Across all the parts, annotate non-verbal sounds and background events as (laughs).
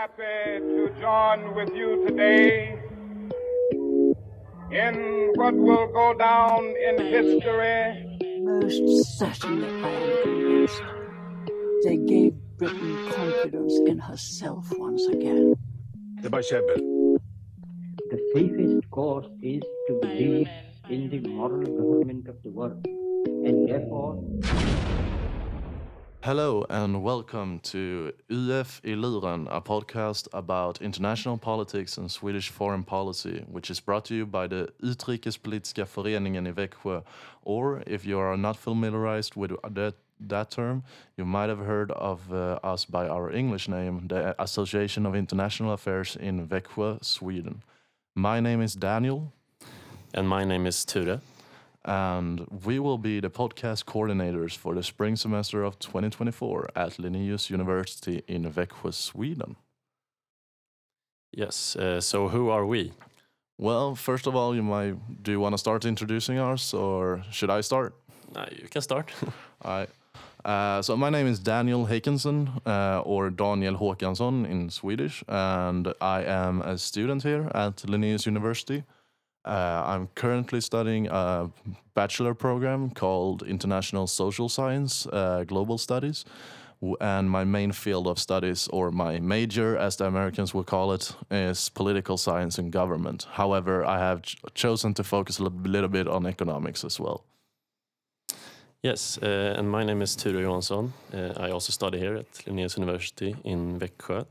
happy to join with you today in what will go down in history Most certainly, I am convinced. They gave Britain confidence in herself once again. The är bara. The safest course is to believe in the moral government of the world. And therefore, Hello and welcome to UFiLuren, a podcast about international politics and Swedish foreign policy, which is brought to you by the Utrikespolitiska föreningen i Växjö. Or, if you are not familiarized with that, that term, you might have heard of uh, us by our English name, the Association of International Affairs in Växjö, Sweden. My name is Daniel, And my name is Ture. And we will be the podcast coordinators for the spring semester of 2024 at Linnaeus University in Växjö, Sweden. Yes, uh, so who are we? Well, first of all, you might do you want to start introducing us, or should I start? Uh, you can start. (laughs) All right. Uh, so my name is Daniel Hakenson, uh, or Daniel Håkansson in Swedish, and I am a student here at Linnaeus University. Uh, I'm currently studying a bachelor program called International Social Science, uh, Global Studies, and my main field of studies, or my major, as the Americans will call it, is political science and government. However, I have ch- chosen to focus a little bit on economics as well. yes, uh, and my name is Ture Johansson. Uh, I also study here at Linnaeus University in Växjö.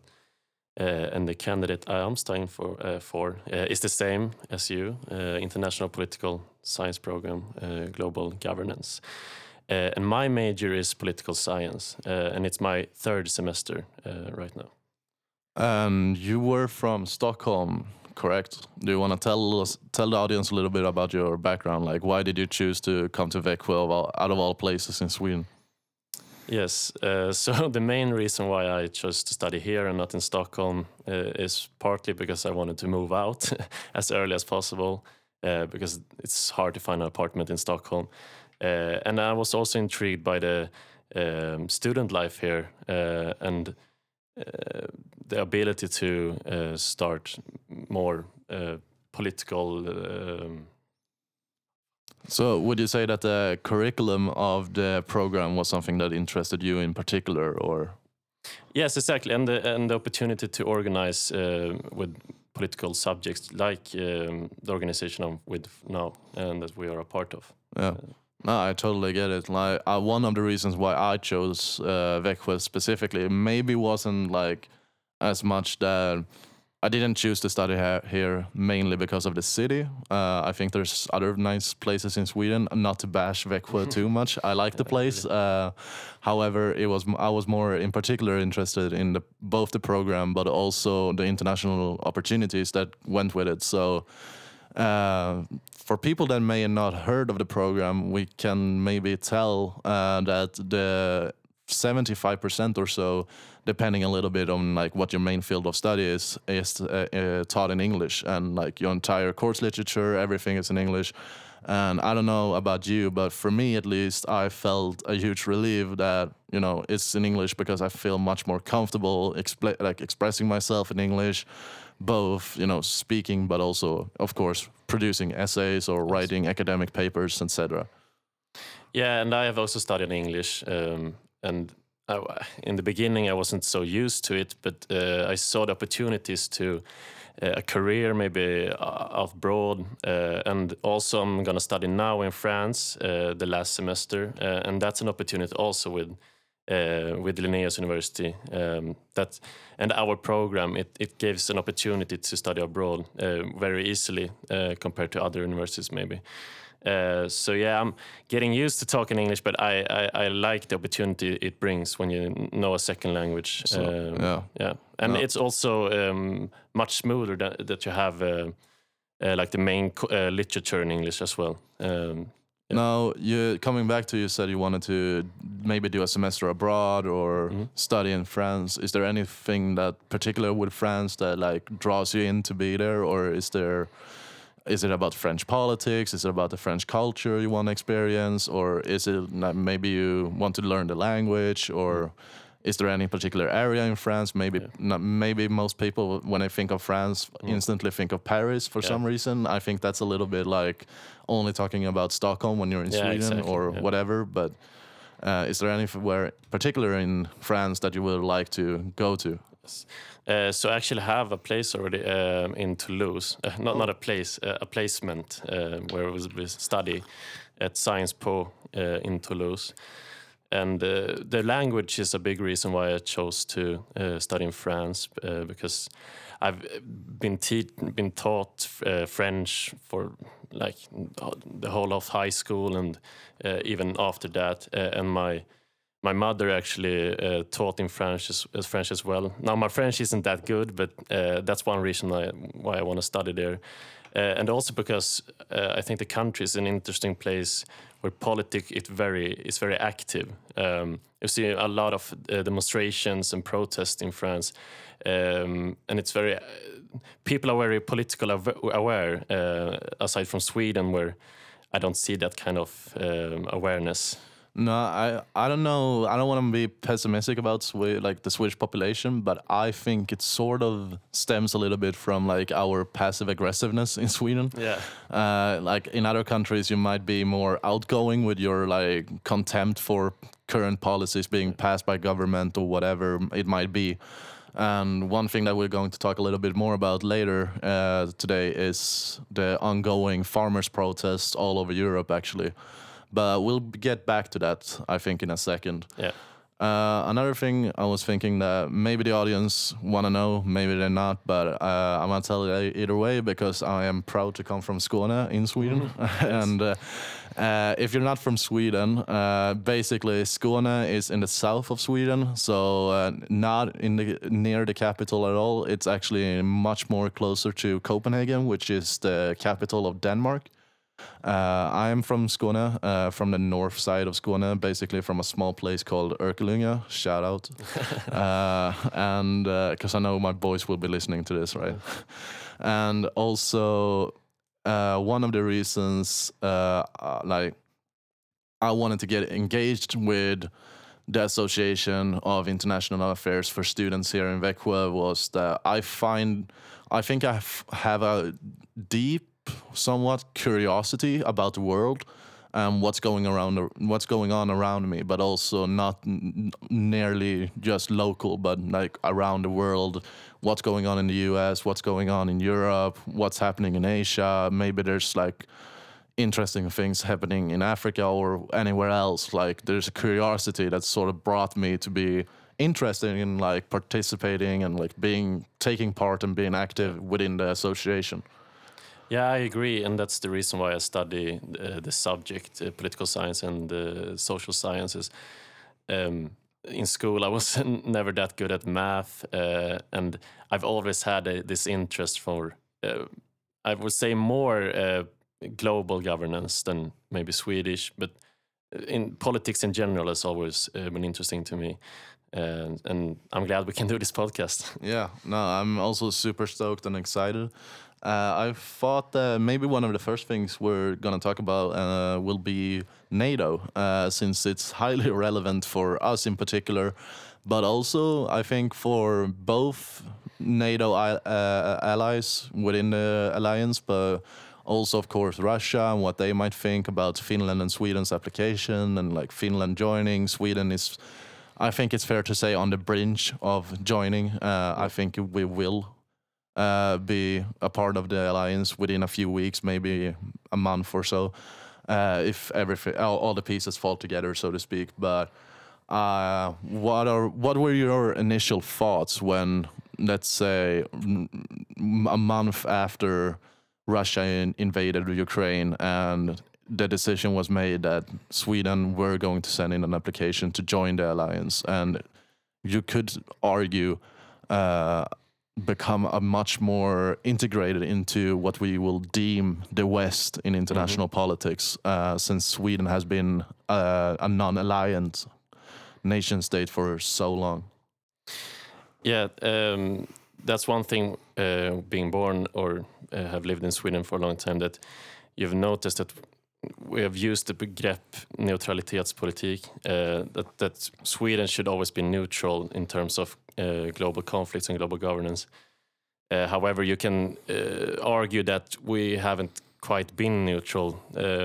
Uh, and the candidate I am studying for, uh, for uh, is the same as you, International Political Science Program, Global Governance. And my major is political science, and it's my third semester right now. And you were from Stockholm, correct? Do you want to tell us, tell the audience a little bit about your background? Like, why did you choose to come to Växjö out of all places in Sweden? Yes, uh, (laughs) so the main reason why I chose to study here and not in Stockholm uh, is partly because I wanted to move out (laughs) as early as possible uh, because it's hard to find an apartment in Stockholm. Uh, and I was also intrigued by the um, student life here uh, and uh, the ability to start more political. Um, So, would you say that the curriculum of the program was something that interested you in particular, or? Yes, exactly, and the and the opportunity to organize uh, with political subjects like um, the organization I'm with now and that we are a part of. Yeah. No, I totally get it. Like uh, one of the reasons why I chose uh, Växjö specifically maybe wasn't like as much that I didn't choose to study ha- here mainly because of the city. Uh, I think there's other nice places in Sweden. Not to bash Växjö (laughs) too much. I like the place. Uh, however, it was I was more in particular interested in the, both the program but also the international opportunities that went with it. So uh, for people that may have not heard of the program, we can maybe tell uh, that the 75% or so, depending a little bit on like what your main field of study is, is uh, uh, taught in English, and like your entire course literature, everything is in English. And I don't know about you, but for me at least, I felt a huge relief that you know it's in English because I feel much more comfortable expl- like expressing myself in English, both you know speaking, but also of course producing essays or writing academic papers, etc. Yeah, and I have also studied English, um, and I, in the beginning I wasn't so used to it, but uh, I saw the opportunities to uh, a career maybe uh, abroad, uh, and also I'm gonna study now in France uh, the last semester, uh, and that's an opportunity also with. Uh, with Linnaeus University, um, that and our program it, it gives an opportunity to study abroad uh, very easily uh, compared to other universities maybe. Uh, so yeah, I'm getting used to talking English, but I, I, I like the opportunity it brings when you know a second language. So, Um, yeah. yeah, and No. it's also um, much smoother that, that you have uh, uh, like the main uh, literature in English as well. Um, Now, you coming back to you said you wanted to maybe do a semester abroad or Mhm. study in France. Is there anything that particular with France that like draws you in to be there, or is there? Is it about French politics? Is it about the French culture you want to experience, or is it maybe you want to learn the language, or is there any particular area in France? Maybe not, maybe most people when they think of France instantly think of Paris for some reason. I think that's a little bit like only talking about Stockholm when you're in Yeah, Sweden exactly, or yeah. whatever. But uh, is there anywhere particular in France that you would like to go to? Uh, so I actually have a place already um, in Toulouse. Uh, not not a place, uh, a placement uh, where we we study at Sciences Po uh, in Toulouse. And uh, the language is a big reason why I chose to uh, study in France because I've been been taught French for like the whole of high school and even after that. And my my mother actually uh, taught in French as, French as well. Now my French isn't that good, but uh, that's one reason I, why I want to study there, uh, and also because uh, I think the country is an interesting place where politics it very is very active. Um, you see a lot of uh, demonstrations and protests in France, um, and it's very people are very political aw- aware. Uh, aside from Sweden, where I don't see that kind of um, awareness. No, I I don't know. I don't want to be pessimistic about Swe- like the Swedish population, but I think it sort of stems a little bit from like our passive aggressiveness in Sweden. Yeah. Uh, like in other countries, you might be more outgoing with your like contempt for current policies being passed by government or whatever it might be. And one thing that we're going to talk a little bit more about later uh, today is the ongoing farmers' protests all over Europe, actually. But we'll get back to that, I think, in a second. Yeah. Uh, another thing I was thinking that maybe the audience want to know, maybe they're not, but uh, I'm gonna tell you either way because I am proud to come from Skåne in Sweden. (laughs) and uh, uh, if you're not from Sweden, uh, basically Skåne is in the south of Sweden, so uh, not in the near the capital at all. It's actually much more closer to Copenhagen, which is the capital of Denmark. Uh, I'm from Skåne, uh, from the north side of Skåne, basically from a small place called Örkelljunga. Shout out. (laughs) uh, and because I know my boys will be listening to this, right? and also, uh, one of the reasons, uh, uh, like, I wanted to get engaged with the Association of International Affairs for Students here in Växjö was that I find, I think I f- have a deep, somewhat curiosity about the world and what's going around, what's going on around me, but also not nearly just local, but like around the world. What's going on in the U.S., what's going on in Europe, what's happening in Asia. Maybe there's like interesting things happening in Africa or anywhere else. Like there's a curiosity that sort of brought me to be interested in like participating and like being taking part and being active within the association. Yeah, I agree, and that's the reason why I study uh, the subject, uh, political science and uh, social sciences. Um, in school, I was (laughs) never that good at math, uh, and I've always had a, this interest for, uh, I would say, more uh, global governance than maybe Swedish, but in politics in general has always uh, been interesting to me. And, and I'm glad we can do this podcast. (laughs) Yeah, no, I'm also super stoked and excited. Uh, I thought that maybe one of the first things we're gonna talk about uh, will be NATO, uh, since it's (laughs) highly relevant for us in particular, but also I think for both NATO uh, allies within the alliance, but also of course Russia and what they might think about Finland and Sweden's application and like Finland joining. Sweden is I think it's fair to say on the brink of joining. Uh, I think we will uh, be a part of the alliance within a few weeks, maybe a month or so, uh, if everything, all, all the pieces fall together, so to speak. But uh, what are what were your initial thoughts when, let's say, a month after Russia in, invaded Ukraine and the decision was made that Sweden were going to send in an application to join the alliance, and you could argue uh, become a much more integrated into what we will deem the West in international politics, uh, since Sweden has been uh, a non-alliant nation state for so long. Yeah, um, that's one thing uh, being born or uh, have lived in Sweden for a long time that you've noticed that we have used the begrepp neutralitetspolitik, uh, that, that Sweden should always be neutral in terms of uh, global conflicts and global governance. Uh, however, you can argue that we haven't quite been neutral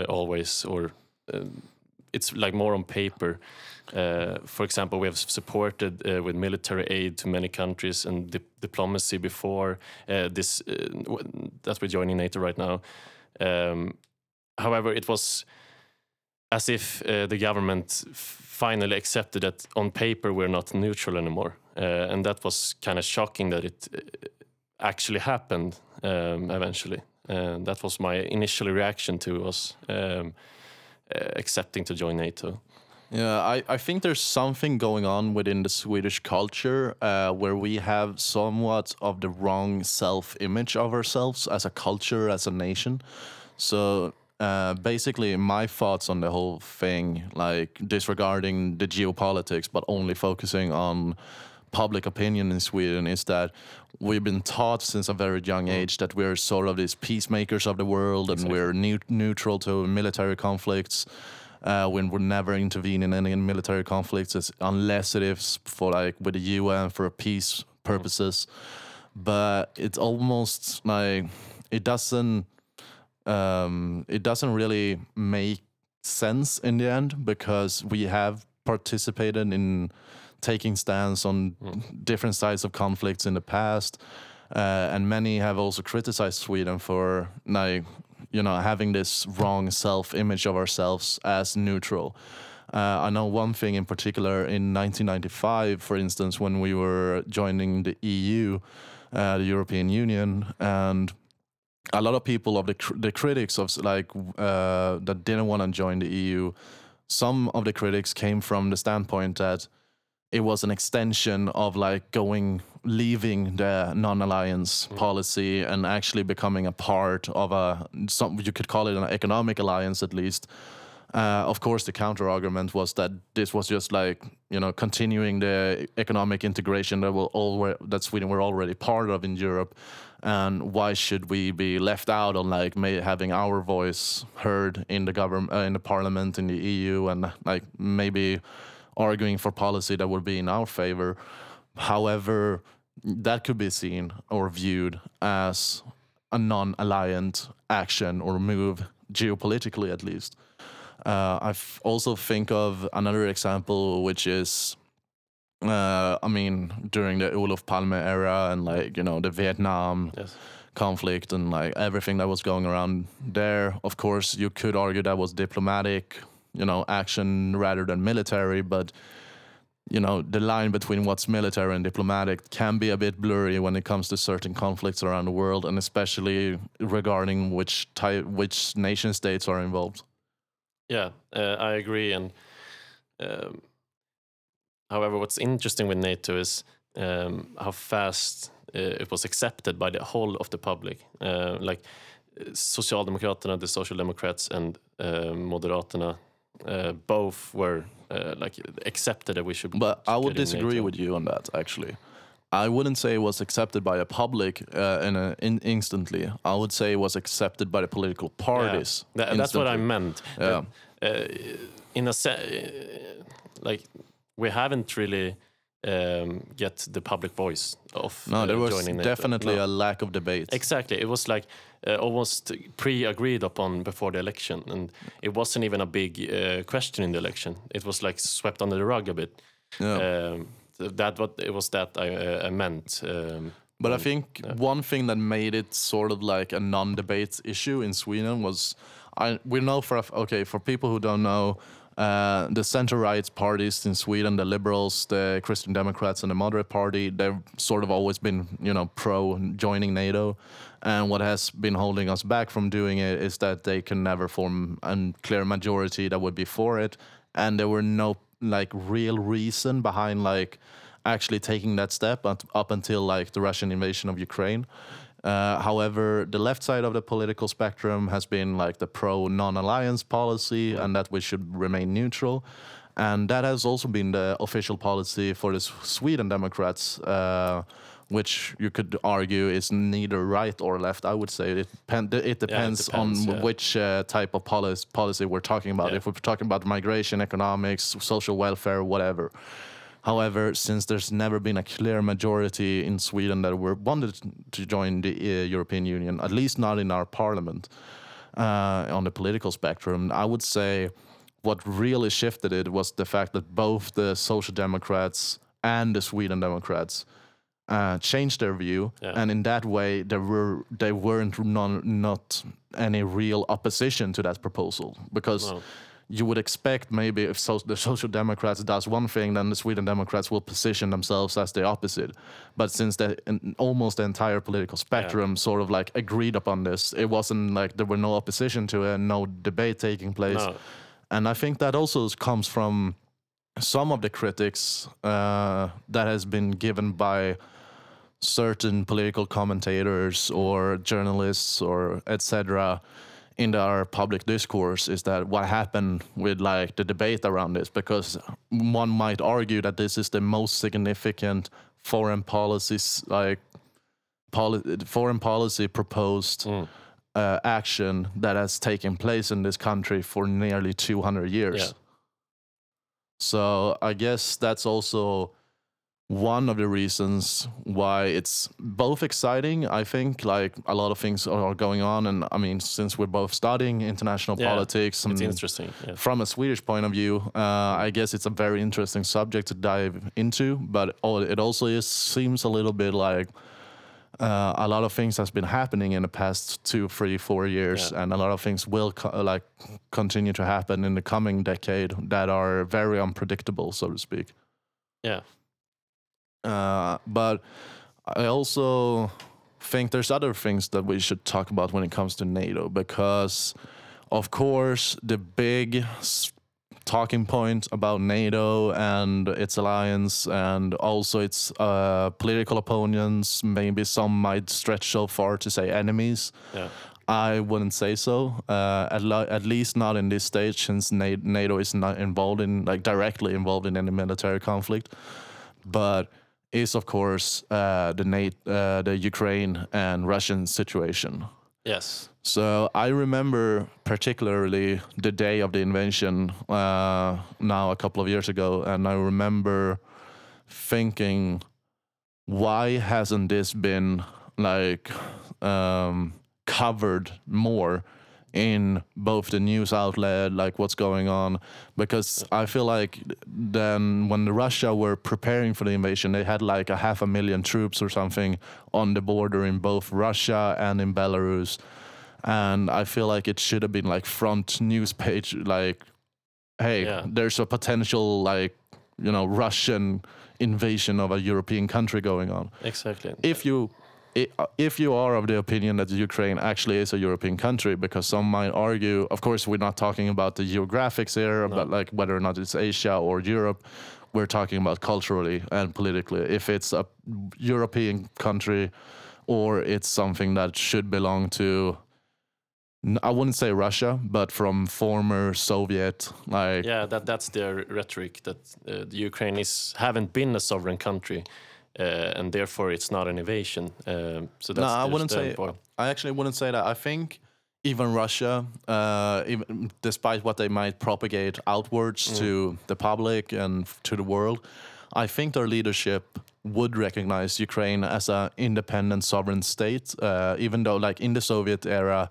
always, or it's like more on paper. For example, we have supported with military aid to many countries and di diplomacy before this that we're joining NATO right now. Um, however, it was as if uh, the government finally accepted that on paper we're not neutral anymore, uh, and that was kind of shocking that it uh, actually happened um, eventually. And that was my initial reaction to us um, uh, accepting to join NATO. Yeah, I, I think there's something going on within the Swedish culture uh, where we have somewhat of the wrong self image of ourselves as a culture, as a nation. So uh, basically, my thoughts on the whole thing, like disregarding the geopolitics, but only focusing on public opinion in Sweden, is that we've been taught since a very young age that we're sort of these peacemakers of the world and we're neu- neutral to military conflicts. Uh, when we never intervene in any military conflicts it's, unless it is for like with the UN for peace purposes. But it's almost like it doesn't um, it doesn't really make sense in the end because we have participated in taking stance on different sides of conflicts in the past, uh, and many have also criticized Sweden for like you know having this wrong self-image of ourselves as neutral. Uh, I know one thing in particular in 1995, for instance, when we were joining the EU, uh, the European Union, and a lot of people of the cr- the critics of like uh, that didn't want to join the EU. Some of the critics came from the standpoint that it was an extension of like going leaving the non-alliance policy and actually becoming a part of a some you could call it an economic alliance at least. Uh, of course, the counter argument was that this was just like you know continuing the economic integration that will already that Sweden were already part of in Europe, and why should we be left out on like may, having our voice heard in the government, uh, in the parliament, in the EU, and like maybe arguing for policy that would be in our favor. However, that could be seen or viewed as a non-alliant action or move geopolitically, at least. Uh, I also think of another example, which is, uh, I mean, during the Olof Palme era and like you know the Vietnam Yes. conflict and like everything that was going around there. Of course, you could argue that was diplomatic, you know, action rather than military, but you know, the line between what's military and diplomatic can be a bit blurry when it comes to certain conflicts around the world, and especially regarding which type, which nation states are involved. Yeah, uh, I agree. And um, however, what's interesting with NATO is um, how fast uh, it was accepted by the whole of the public. Uh, like uh, Socialdemokraterna, the Social Democrats, and uh, Moderaterna, uh, both were uh, like accepted that we should. But I would disagree with you on that. Actually, I wouldn't say it was accepted by a public uh, in a, in instantly. I would say it was accepted by the political Yeah, parties. that's what I meant. Yeah. uh, in a se- like we haven't really um, get the public voice of No, there uh, was definitely No. a lack of debate. Exactly. It was like uh, almost pre-agreed upon before the election, and it wasn't even a big uh, question in the election. It was like swept under the rug a bit. Yeah. Um, that what it was that I, uh, I meant. Um, But I think one thing that made it sort of like a non-debate issue in Sweden was, I we know for okay for people who don't know, uh, the center-right parties in Sweden, the Liberals, the Christian Democrats, and the Moderate Party, they've sort of always been you know pro joining NATO, and what has been holding us back from doing it is that they can never form a clear majority that would be for it, and there were no like real reason behind like actually taking that step up until like the Russian invasion of Ukraine. Uh, however, the left side of the political spectrum has been like the pro non-alliance policy and that we should remain neutral. And that has also been the official policy for the Sweden Democrats uh, which you could argue is neither right or left. I would say it, pen- it depends, depends, on yeah. which uh, type of policy policy we're talking about. Yeah. If we're talking about migration, economics, social welfare, whatever. However, since there's never been a clear majority in Sweden that were wanted to join the uh, European Union, at least not in our parliament, uh, on the political spectrum, I would say what really shifted it was the fact that both the Social Democrats and the Sweden Democrats uh, changed their view, Yeah. and in that way, there were they weren't non, not any real opposition to that proposal because No. You would expect maybe if so, the Social Democrats does one thing, then the Sweden Democrats will position themselves as the opposite. But since the in, almost the entire political spectrum sort of like agreed upon this, it wasn't like there were no opposition to it, no debate taking place. No. And I think that also comes from some of the critics uh, that has been given by certain political commentators or journalists or etc in our public discourse is that what happened with like the debate around this because one might argue that this is the most significant foreign policies like poli- foreign policy proposed Mm. uh, action that has taken place in this country for nearly 200 years Yeah. so I guess that's also one of the reasons why it's both exciting. I think like a lot of things are going on, and I mean, since we're both studying international Yeah, politics, It's and interesting. Yeah. from a Swedish point of view, uh, I guess it's a very interesting subject to dive into. But it also is, seems a little bit like uh, a lot of things has been happening in the past two, three, four years, Yeah. and a lot of things will co- like continue to happen in the coming decade that are very unpredictable, so to speak. Yeah. Uh, but I also think there's other things that we should talk about when it comes to NATO because, of course, the big talking point about NATO and its alliance and also its uh, political opponents, maybe some might stretch so far to say enemies. Yeah. I wouldn't say so. Uh, at, lo- at least not in this stage, since Na- NATO is not involved in, like, directly involved in any military conflict. But is of course uh, the Nate, uh, the Ukraine and Russian situation. Yes. So I remember particularly the day of the invasion uh, now a couple of years ago, and I remember thinking, why hasn't this been like um, covered more in both the news outlet, like what's going on? Because I feel like then when the Russia were preparing for the invasion, they had like a half a million troops or something on the border in both Russia and in Belarus and I feel like it should have been like front news page, like, hey, Yeah. there's a potential like, you know, Russian invasion of a European country going on. Exactly. If you if you are of the opinion that Ukraine actually is a European country, because some might argue, of course, we're not talking about the geographics here, but like whether or not it's Asia or Europe, we're talking about culturally and politically. If it's a European country or it's something that should belong to I wouldn't say Russia, but from former Soviet, like yeah, that that's their rhetoric that uh, the Ukraine is haven't been a sovereign country, uh, and therefore it's not an invasion. Um, so that's no, I wouldn't say. standpoint. I actually wouldn't say that. I think even Russia, uh, even despite what they might propagate outwards to the public and to the world, I think their leadership would recognize Ukraine as an independent sovereign state. Uh, even though, like in the Soviet era,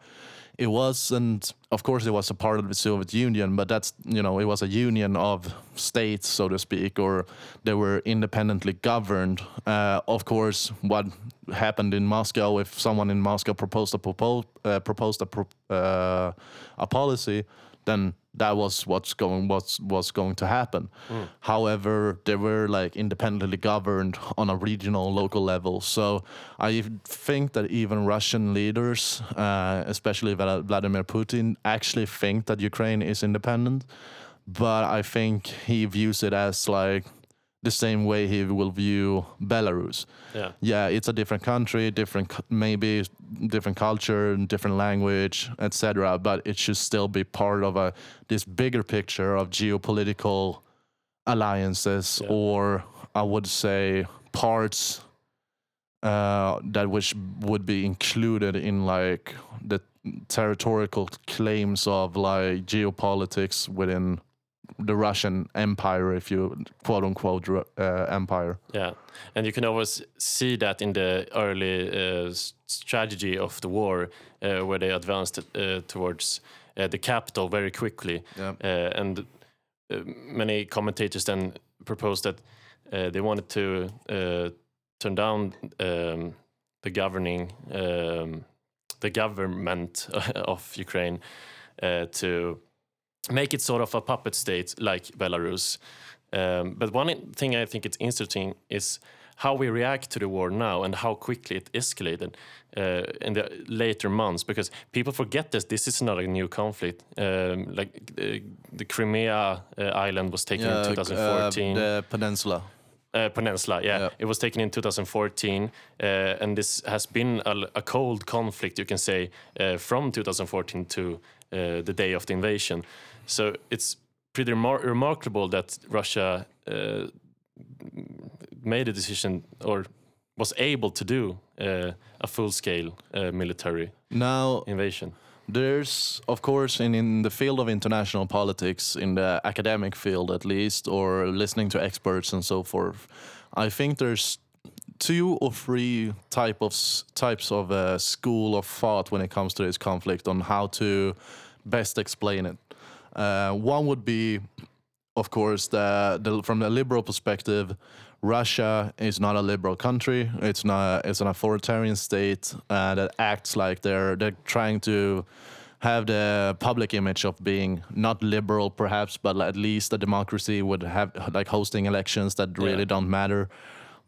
it wasn't. Of course, it was a part of the Soviet Union, but that's you know it was a union of states, so to speak, or they were independently governed. Uh, of course, what happened in Moscow, if someone in Moscow proposed a propo- uh, proposed a pro- uh, a policy, then that was what's going what's was going to happen. However, they were like independently governed on a regional, local level. So I think that even Russian leaders, uh, especially Vladimir Putin, actually think that Ukraine is independent. But I think he views it as like the same way he will view Belarus Yeah. yeah, it's a different country, different maybe different culture, and different language, etc. But it should still be part of a this bigger picture of geopolitical alliances, Yeah. or I would say parts uh, that which would be included in like the territorial claims of like geopolitics within the Russian Empire, if you quote unquote uh, empire. Yeah, and you can always see that in the early uh, strategy of the war, uh, where they advanced uh, towards uh, the capital very quickly. Yeah. Uh, and many commentators then proposed that uh, they wanted to uh, turn down um, the governing, um, the government (laughs) of Ukraine uh, to make it sort of a puppet state like Belarus. Um, but one thing I think it's interesting is how we react to the war now and how quickly it escalated uh, in the later months because people forget this. This is not a new conflict. Um, like uh, the Crimea uh, island was taken in uh, 2014 the peninsula. uh, Peninsula. Yeah. Yeah. it was taken in 2014, uh, and this has been a, a cold conflict, you can say, uh, from 2014 to uh, the day of the invasion. So it's pretty remar- remarkable that Russia uh, made a decision or was able to do uh, a full-scale uh, military Now, invasion. There's, of course, in, in the field of international politics, in the academic field at least, or listening to experts and so forth, I think there's two or three type of types of uh, school of thought when it comes to this conflict on how to best explain it. Uh, one would be, of course, the, the from the liberal perspective, Russia is not a liberal country. It's not. It's an authoritarian state uh, that acts like they're they're trying to have the public image of being not liberal, perhaps, but at least a democracy would have like hosting elections that really Yeah. don't matter.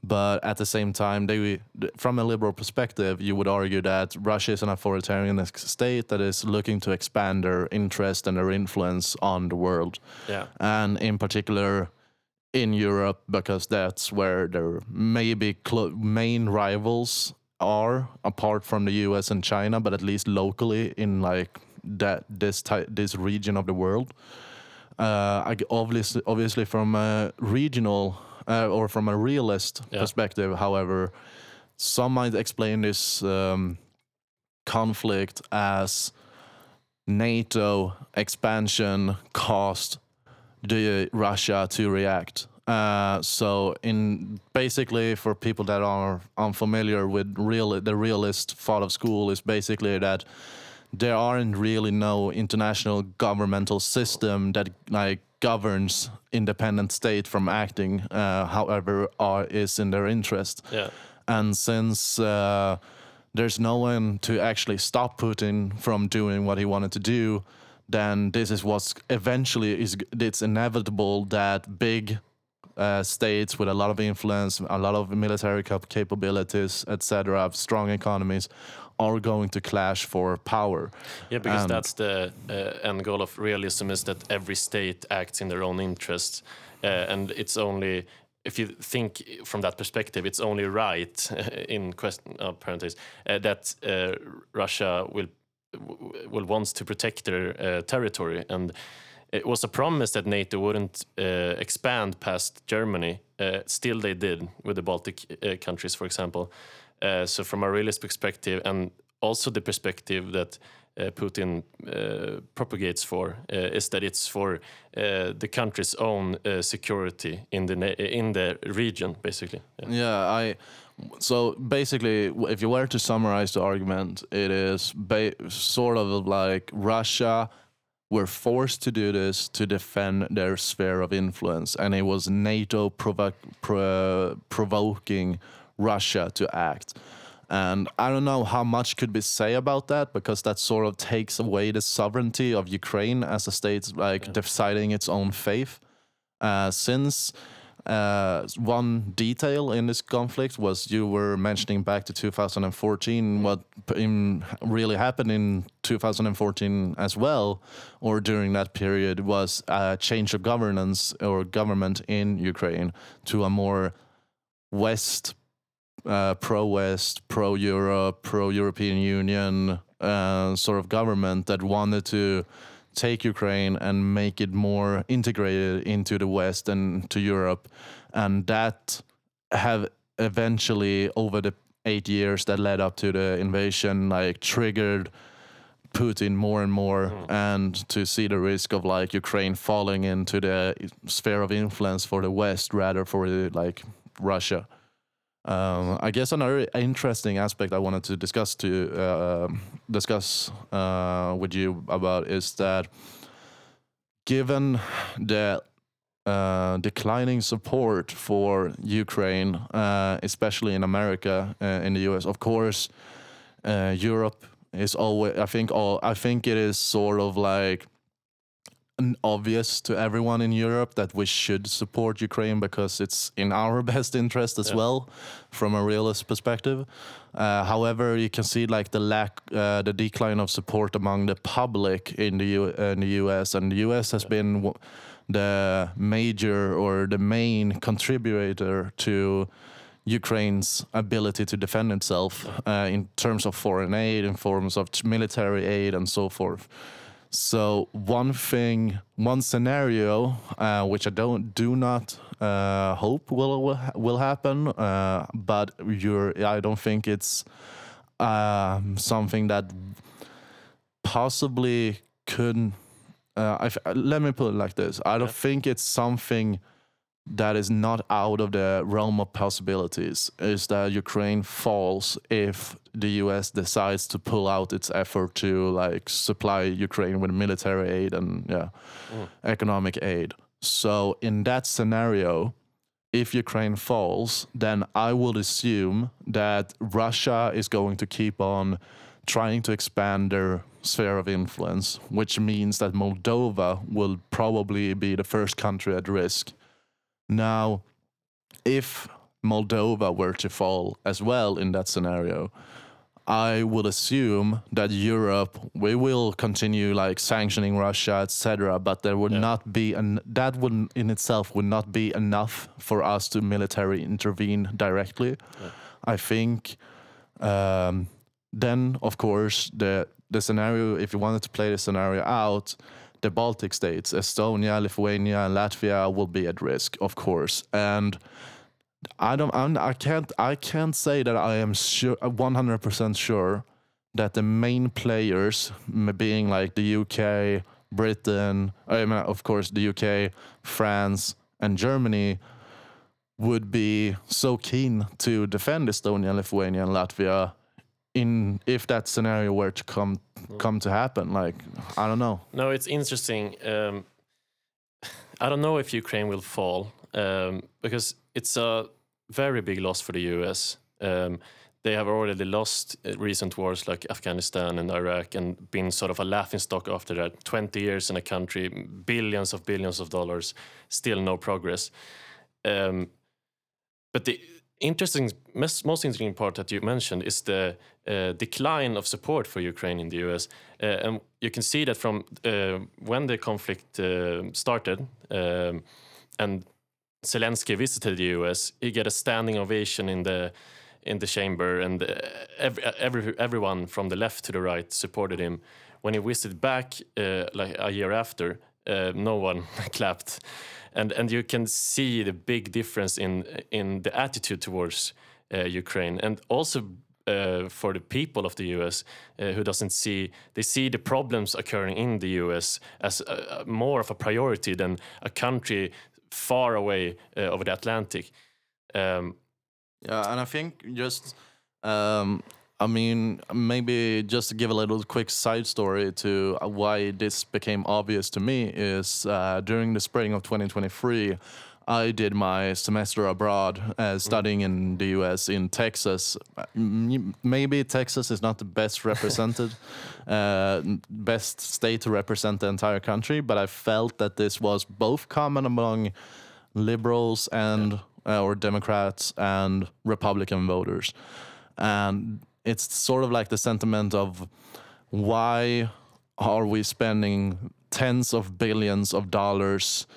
But at the same time, they, from a liberal perspective, you would argue that Russia is an authoritarian state that is looking to expand their interest and their influence on the world Yeah. and in particular in Europe because that's where their maybe clo- main rivals are apart from the US and China but at least locally in like that this ty- this region of the world uh, obviously obviously from a regional uh, or from a realist Yeah. perspective however some might explain this um, conflict as NATO expansion caused the Russia to react. Uh, so, in basically, for people that are unfamiliar with real, the realist thought of school is basically that there aren't really no international governmental system that like governs independent state from acting, uh, however, are is in their interest. Yeah. And since uh, there's no one to actually stop Putin from doing what he wanted to do, then this is what's eventually is it's inevitable that big uh, states with a lot of influence, a lot of military cap- capabilities, etc., strong economies, are going to clash for power. Yeah, because And- that's the uh, end goal of realism is that every state acts in their own interests, uh, and it's only if you think from that perspective, it's only right (laughs) in question uh, parentheses uh, that uh, Russia will will wants to protect their territory and. Eh, it was a promise that NATO wouldn't uh, expand past Germany. Uh, still, they did with the Baltic uh, countries, for example. So, from a realist perspective, and also the perspective that Putin propagates for, is that it's for the country's own security in the in the region, basically. Yeah. Yeah, I. So basically, if you were to summarize the argument, it is sort of like Russia were forced to do this to defend their sphere of influence, and it was NATO provo- pro- provoking Russia to act. And I don't know how much could be say about that because that sort of takes away the sovereignty of Ukraine as a state, like deciding its own fate. Uh, since uh, one detail in this conflict was you were mentioning back to 2014 what in, really happened in 2014 as well or during that period was a change of governance or government in Ukraine to a more west uh, pro-west pro-Europe pro-European Union uh, sort of government that wanted to take Ukraine and make it more integrated into the West and to Europe, and that have eventually over the eight years that led up to the invasion like triggered Putin more and more, hmm. and to see the risk of like Ukraine falling into the sphere of influence for the West rather for the, like Russia. Um, I guess another interesting aspect I wanted to discuss to uh, discuss uh, with you about is that given the uh, declining support for Ukraine, uh, especially in America, uh, in the US, of course, uh, Europe is always. I think all. I think it is sort of like obvious to everyone in Europe that we should support Ukraine because it's in our (laughs) best interest as Yeah. well, from a realist perspective. Uh, however, you can see like the lack, uh, the decline of support among the public in the U- uh, in the U.S. and the U.S. has been w- the major or the main contributor to Ukraine's ability to defend itself uh, in terms of foreign aid, in forms of military aid, and so forth. So one thing, one scenario, uh, which I don't do not uh, hope will will, will happen, uh, but you're, I don't think it's um, something that possibly could. Uh, I let me put it like this: I don't think it's something that is not out of the realm of possibilities. Is that Ukraine falls if the U.S. decides to pull out its effort to like supply Ukraine with military aid and yeah, mm. economic aid. So in that scenario, if Ukraine falls, then I would assume that Russia is going to keep on trying to expand their sphere of influence, which means that Moldova will probably be the first country at risk. Now, if Moldova were to fall as well in that scenario, I would assume that Europe we will continue like sanctioning Russia, etc. But there would not be an that would in itself would not be enough for us to military intervene directly. I think. Um, then, of course, the the scenario if you wanted to play the scenario out, the Baltic states, Estonia, Lithuania, and Latvia will be at risk, of course, and. I don't. I'm, I can't. I can't say that I am sure, one hundred percent sure that the main players, being like the UK, Britain, I mean, of course, the UK, France, and Germany, would be so keen to defend Estonia, Lithuania, and Latvia, in if that scenario were to come come to happen. Like I don't know. No, it's interesting. Um, (sighs) I don't know if Ukraine will fall um, because it's a very big loss for the US. Um, they have already lost uh, recent wars like Afghanistan and Iraq and been sort of a laughing stock after that. 20 years in a country, billions of billions of dollars, still no progress. Um, but the interesting, most, interesting part that you mentioned is the uh, decline of support for Ukraine in the US. Uh, and you can see that from uh, when the conflict uh, started um, and Zelensky visited the US, he got a standing ovation in the in the chamber, and uh, every, every, everyone from the left to the right supported him. When he visited back, uh, like a year after, uh, no one (laughs) clapped, and and you can see the big difference in in the attitude towards uh, Ukraine, and also uh, for the people of the U.S. Uh, who doesn't see they see the problems occurring in the U.S. as more of a priority than a country far away uh, over the Atlantic. Um, Yeah, and I think just, um, I mean, maybe just to give a little quick side story to uh, why this became obvious to me is uh, during the spring of 2023, I did my semester abroad, uh, studying in the U.S. in Texas. Maybe Texas is not the best represented, (laughs) uh, best state to represent the entire country, but I felt that this was both common among liberals and uh, or Democrats and Republican voters, and it's sort of like the sentiment of why are we spending tens of billions of dollars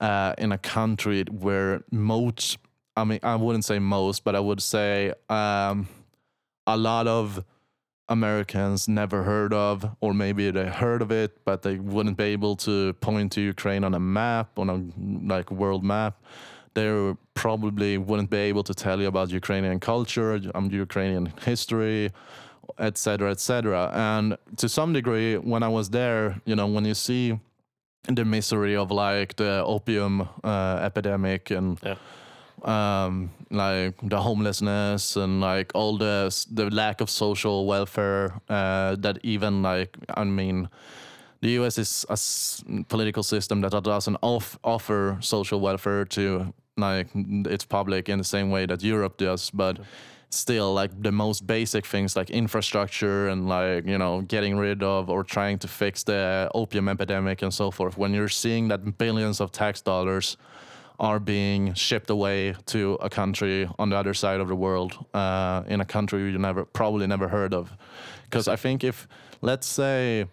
uh, in a country where most I mean I wouldn't say most, but I would say um, a lot of Americans never heard of, or maybe they heard of it, but they wouldn't be able to point to Ukraine on a map, on a like world map. They probably wouldn't be able to tell you about Ukrainian culture, um, Ukrainian history, etc., etc. And to some degree, when I was there, you know, when you see the misery of like the opium uh, epidemic and Yeah. um, like the homelessness and like all the the lack of social welfare uh, that even like I mean the US is a political system that doesn't off- offer social welfare to like its public in the same way that Europe does, but still like the most basic things like infrastructure and like you know getting rid of or trying to fix the opium epidemic and so forth when you're seeing that billions of tax dollars are being shipped away to a country on the other side of the world uh, in a country you never probably never heard of. Because i think if let's say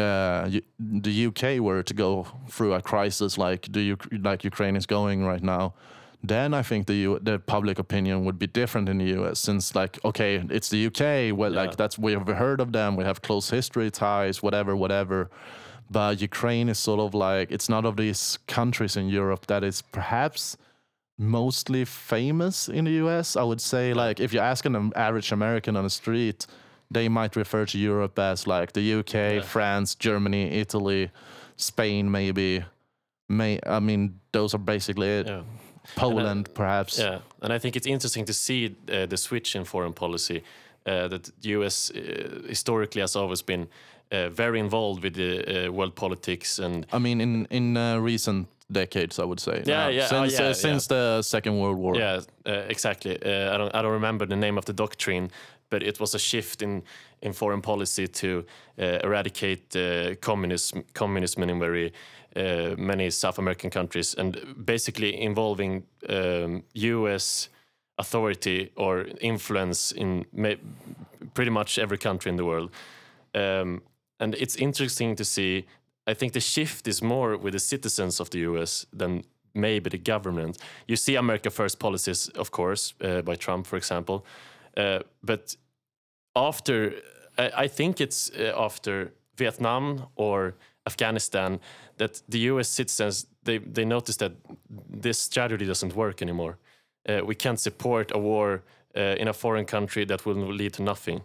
uh, the UK were to go through a crisis like the like Ukraine is going right now, then I think the U- the public opinion would be different in the US. Since like okay, it's the UK, well, Yeah. like that's we have heard of them, we have close history ties, whatever, whatever. But Ukraine is sort of like it's not of these countries in Europe that is perhaps mostly famous in the US. I would say like if you ask an average American on the street, they might refer to Europe as like the UK, Yeah. France, Germany, Italy, Spain, maybe. May I mean those are basically it. Yeah. Poland, perhaps. Yeah, and I think it's interesting to see uh, the switch in foreign policy. Uh, that the U.S. Uh, historically has always been uh, very involved with the uh, world politics and I mean, in in uh, recent decades, I would say. Yeah, Uh, yeah, oh, Since yeah, uh, since the Second World War. Yeah, uh, exactly. Uh, I don't I don't remember the name of the doctrine, but it was a shift in in foreign policy to uh, eradicate uh, communism communism in very uh, many South American countries, and basically involving um, U.S. authority or influence in pretty much every country in the world. Um, and it's interesting to see. I think the shift is more with the citizens of the U.S. than maybe the government. You see America First policies, of course, uh, by Trump, for example, uh, but after I, think it's uh, after Vietnam or Afghanistan that the U.S. citizens they they notice that this strategy doesn't work anymore. Uh, we can't support a war uh, in a foreign country that will lead to nothing,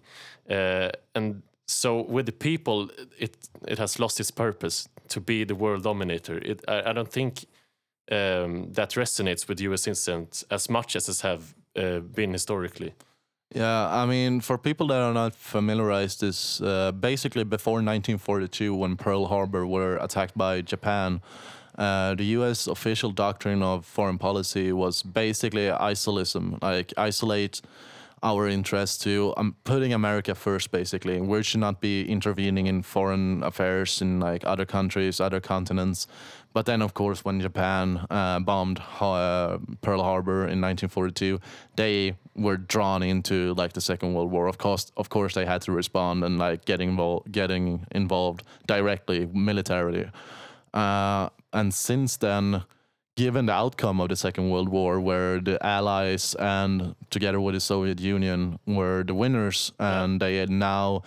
uh, and so with the people, it it has lost its purpose to be the world dominator. It, I, I don't think um, that resonates with U.S. citizens as much as it have uh, been historically. Yeah, I mean, for people that are not familiarized, is uh, basically before 1942, when Pearl Harbor were attacked by Japan. Uh, the U.S. official doctrine of foreign policy was basically isolism, like isolate our interests to um, putting America first. Basically, we should not be intervening in foreign affairs in like other countries, other continents. But then, of course, when Japan uh, bombed uh, Pearl Harbor in 1942, they were drawn into like the Second World War. Of course, of course, they had to respond and like getting involved, getting involved directly militarily. Uh, and since then, given the outcome of the Second World War, where the Allies and together with the Soviet Union were the winners, and they had now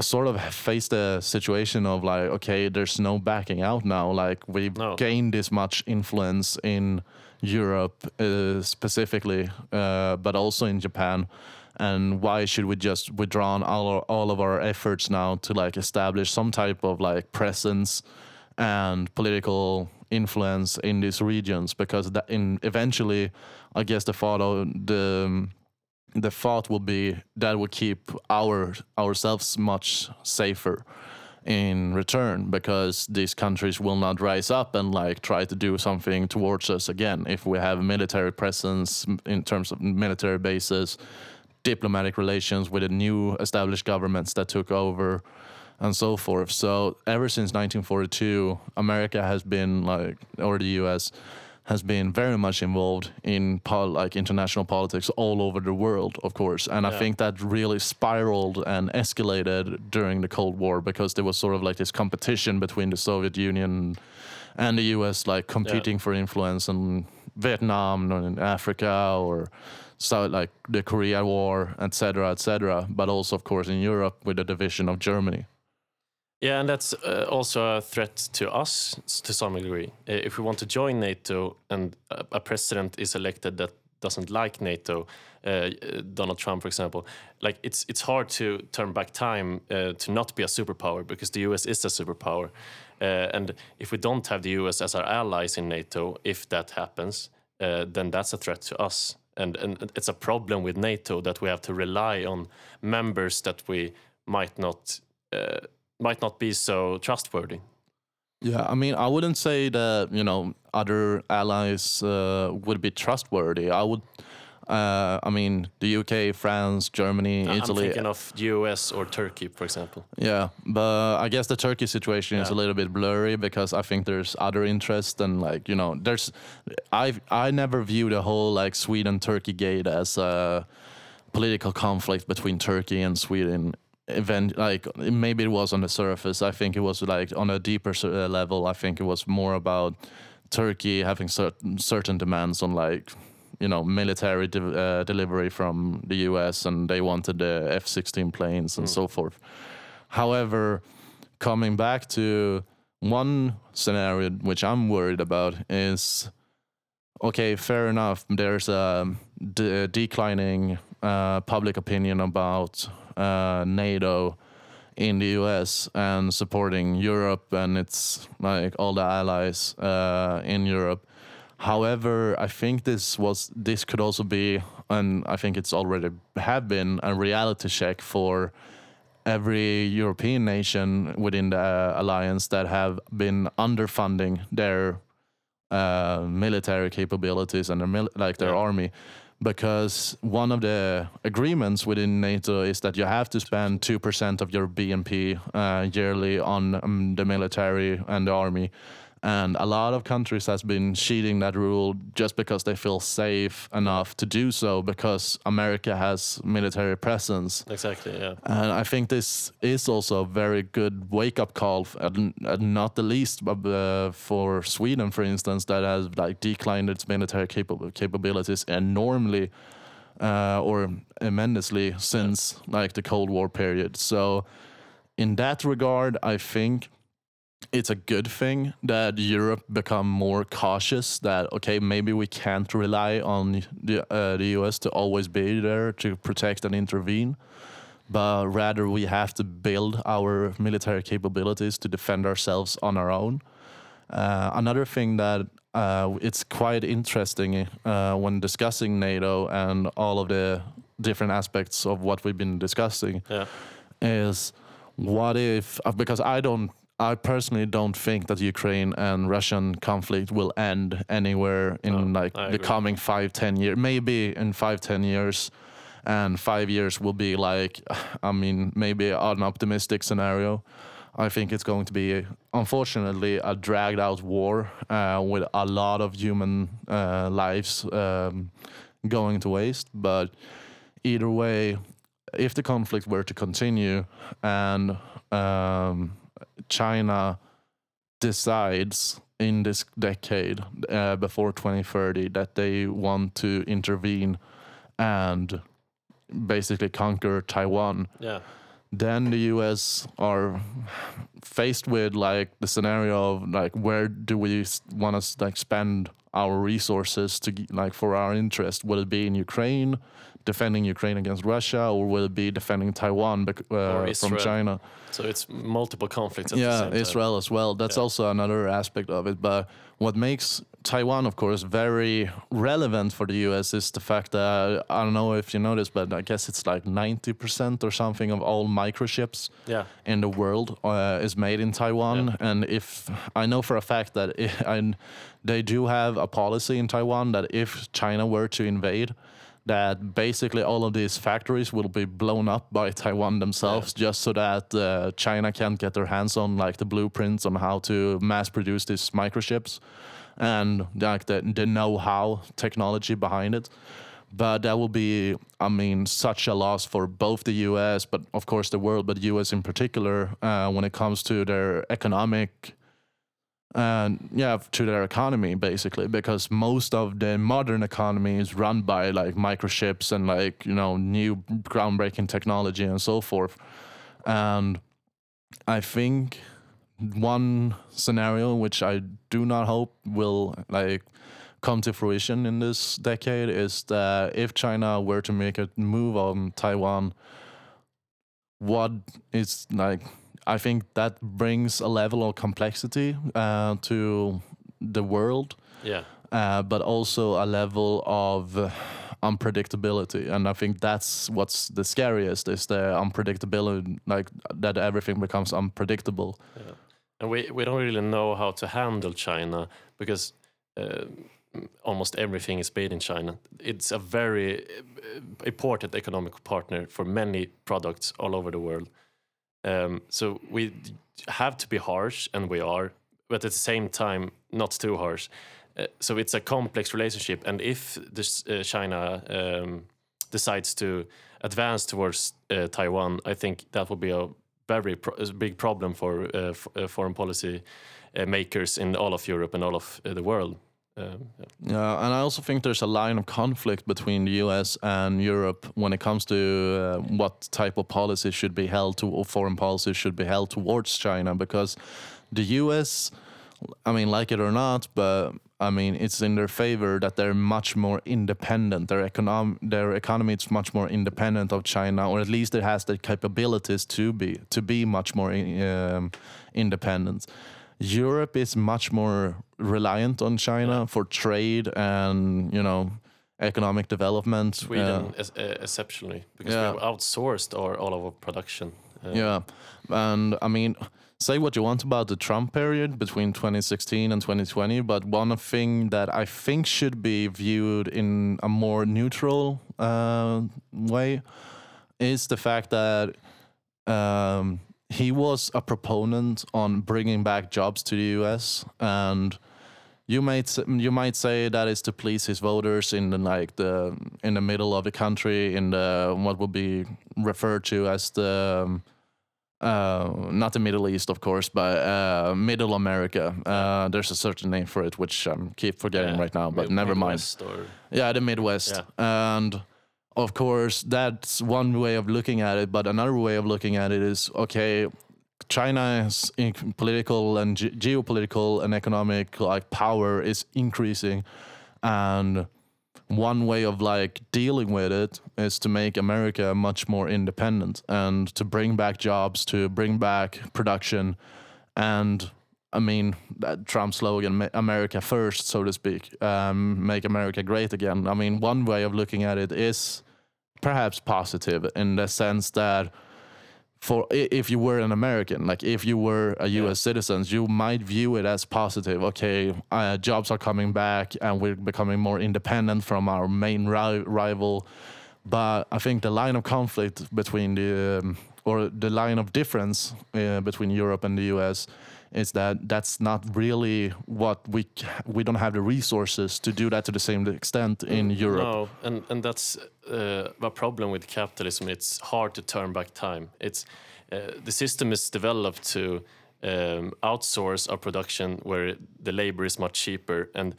sort of faced a situation of like, okay, there's no backing out now. Like we've No. gained this much influence in Europe uh, specifically, uh, but also in Japan. And why should we just withdraw all all of our efforts now to like establish some type of like presence and political influence in these regions? Because that in eventually, I guess the thought of the the thought will be that will keep our ourselves much safer in return because these countries will not rise up and like try to do something towards us again. If we have a military presence in terms of military bases diplomatic relations with the new established governments that took over and so forth. So ever since 1942 america has been like or the us has been very much involved in pol- like international politics all over the world, of course, and I think that really spiraled and escalated during the Cold War because there was sort of like this competition between the Soviet Union and the U.S. like competing for influence in Vietnam or in Africa or so like the Korea War, etc., etc. But also, of course, in Europe with the division of Germany. Yeah, and that's uh, also a threat to us to some degree. Uh, If we want to join NATO and a, president is elected that doesn't like NATO, uh, Donald Trump, for example, like it's it's hard to turn back time uh, to not be a superpower because the U.S. is a superpower, uh, and if we don't have the U.S. as our allies in NATO, if that happens, uh, then that's a threat to us. And, and it's a problem with NATO that we have to rely on members that we might not uh, might not be so trustworthy. Yeah, I mean, I wouldn't say that you know other allies uh, would be trustworthy. I would, uh, I mean, the UK, France, Germany, I'm Italy. thinking of the U.S. or Turkey, for example. Yeah, but I guess the Turkey situation is a little bit blurry because I think there's other interests and like you know there's I I never view the whole like Sweden Turkey gate as a political conflict between Turkey and Sweden. Event like maybe it was on the surface. I think it was like on a deeper uh, level. I think it was more about Turkey having certain certain demands on like you know military de- uh, delivery from the U.S. and they wanted the F-16 planes and so forth. However, coming back to one scenario which I'm worried about is okay, fair enough. There's a de- declining uh, public opinion about uh, NATO in the US and supporting Europe and it's like all the allies uh, in Europe. However, I think this was this could also be, and I think it's already have been a reality check for every European nation within the uh, alliance that have been underfunding their uh, military capabilities and their mil- like their Yeah. army, because one of the agreements within NATO is that you have to spend two percent of your BNP uh, yearly on um, the military and the army. And a lot of countries has been cheating that rule just because they feel safe enough to do so because America has military presence. Exactly. Yeah. And I think this is also a very good wake up call, and, and not the least uh, for Sweden, for instance, that has like declined its military capa- capabilities enormously uh, or immensely since like the Cold War period. So, in that regard, I think it's a good thing that Europe become more cautious. That okay, maybe we can't rely on the uh, the US to always be there to protect and intervene, but rather we have to build our military capabilities to defend ourselves on our own. Uh, another thing that uh, it's quite interesting uh, when discussing NATO and all of the different aspects of what we've been discussing Yeah. is what if uh, because I don't I personally don't think that Ukraine and Russian conflict will end anywhere in No, like I the agree. coming five ten years maybe in five ten years. And five years will be like (sighs) I mean maybe an optimistic scenario. I think it's going to be unfortunately a dragged out war uh, with a lot of human uh, lives um, going to waste. But either way if the conflict were to continue and um, China decides in this decade uh, before 2030 that they want to intervene and basically conquer Taiwan, Yeah. then the US are faced with like the scenario of like where do we want to like spend our resources to like for our interest? Will it be in Ukraine defending Ukraine against Russia or will it be defending Taiwan uh, from China So it's multiple conflicts at the yeah same time. Israel as well that's Yeah. also another aspect of it but what makes Taiwan of course very relevant for the US is the fact that I don't know if you noticed but I guess it's like 90% or something of all microchips Yeah. in the world uh, is made in Taiwan. Yeah. And if I know for a fact that i (laughs) and they do have a policy in Taiwan that if China were to invade, that basically all of these factories will be blown up by Taiwan themselves, just so that uh, China can't get their hands on like the blueprints on how to mass produce these microchips and like the, the know-how technology behind it. But that will be i mean such a loss for both the us but of course the world but us in particular uh, when it comes to their economic and yeah to their economy basically because most of the modern economy is run by like microchips and like you know new groundbreaking technology and so forth. And I think one scenario which I do not hope will like come to fruition in this decade is that if China were to make a move on Taiwan, what is like I think that brings a level of complexity uh, to the world, Yeah. uh, but also a level of unpredictability. And I think that's what's the scariest is the unpredictability, like that everything becomes unpredictable. Yeah. And we, we don't really know how to handle China because uh, almost everything is made in China. It's a very uh, important economic partner for many products all over the world. Um, so we have to be harsh, and we are, but at the same time, not too harsh. Uh, so it's a complex relationship, and if this uh, China um, decides to advance towards uh, Taiwan, I think that will be a very pro- big problem for uh, uh, foreign policy uh, makers in all of Europe and all of the world. Um, yeah. Yeah, and I also think there's a line of conflict between the US and Europe when it comes to uh, what type of policy should be held to, or foreign policy should be held towards China, because the US, I mean, like it or not, but I mean, it's in their favor that they're much more independent. Their econom- their economy is much more independent of China, or at least it has the capabilities to be to be much more um, independent. Europe is much more reliant on China for trade and you know economic development. Sweden, Uh, uh, exceptionally, because Yeah. we have outsourced our, all of our production. Uh, yeah, and I mean, say what you want about the Trump period between 2016 and 2020, but one thing that I think should be viewed in a more neutral uh, way is the fact that um, he was a proponent on bringing back jobs to the U.S. and you might you might say that is to please his voters in the like the in the middle of the country in the what would be referred to as the um, uh, not the Middle East, of course, but uh, Middle America. Uh, there's a certain name for it, which I keep forgetting yeah, right now, but Mid- never mind. Or, Yeah, the Midwest. And of course, that's one way of looking at it. But another way of looking at it is okay, China's in- political and ge- geopolitical and economic like power is increasing, and one way of like dealing with it is to make America much more independent and to bring back jobs, to bring back production, and I mean that Trump slogan "America first," so to speak, um, make America great again. I mean, one way of looking at it is perhaps positive in the sense that for if you were an American, like if you were a U.S. citizen, you might view it as positive. Okay, uh, jobs are coming back, and we're becoming more independent from our main ri- rival. But I think the line of conflict between the um, or the line of difference uh, between Europe and the U.S. is that that's not really what we we don't have the resources to do that to the same extent in Europe. No, and and that's uh, a problem with capitalism. It's hard to turn back time. It's uh, the system is developed to um, outsource our production where the labor is much cheaper. And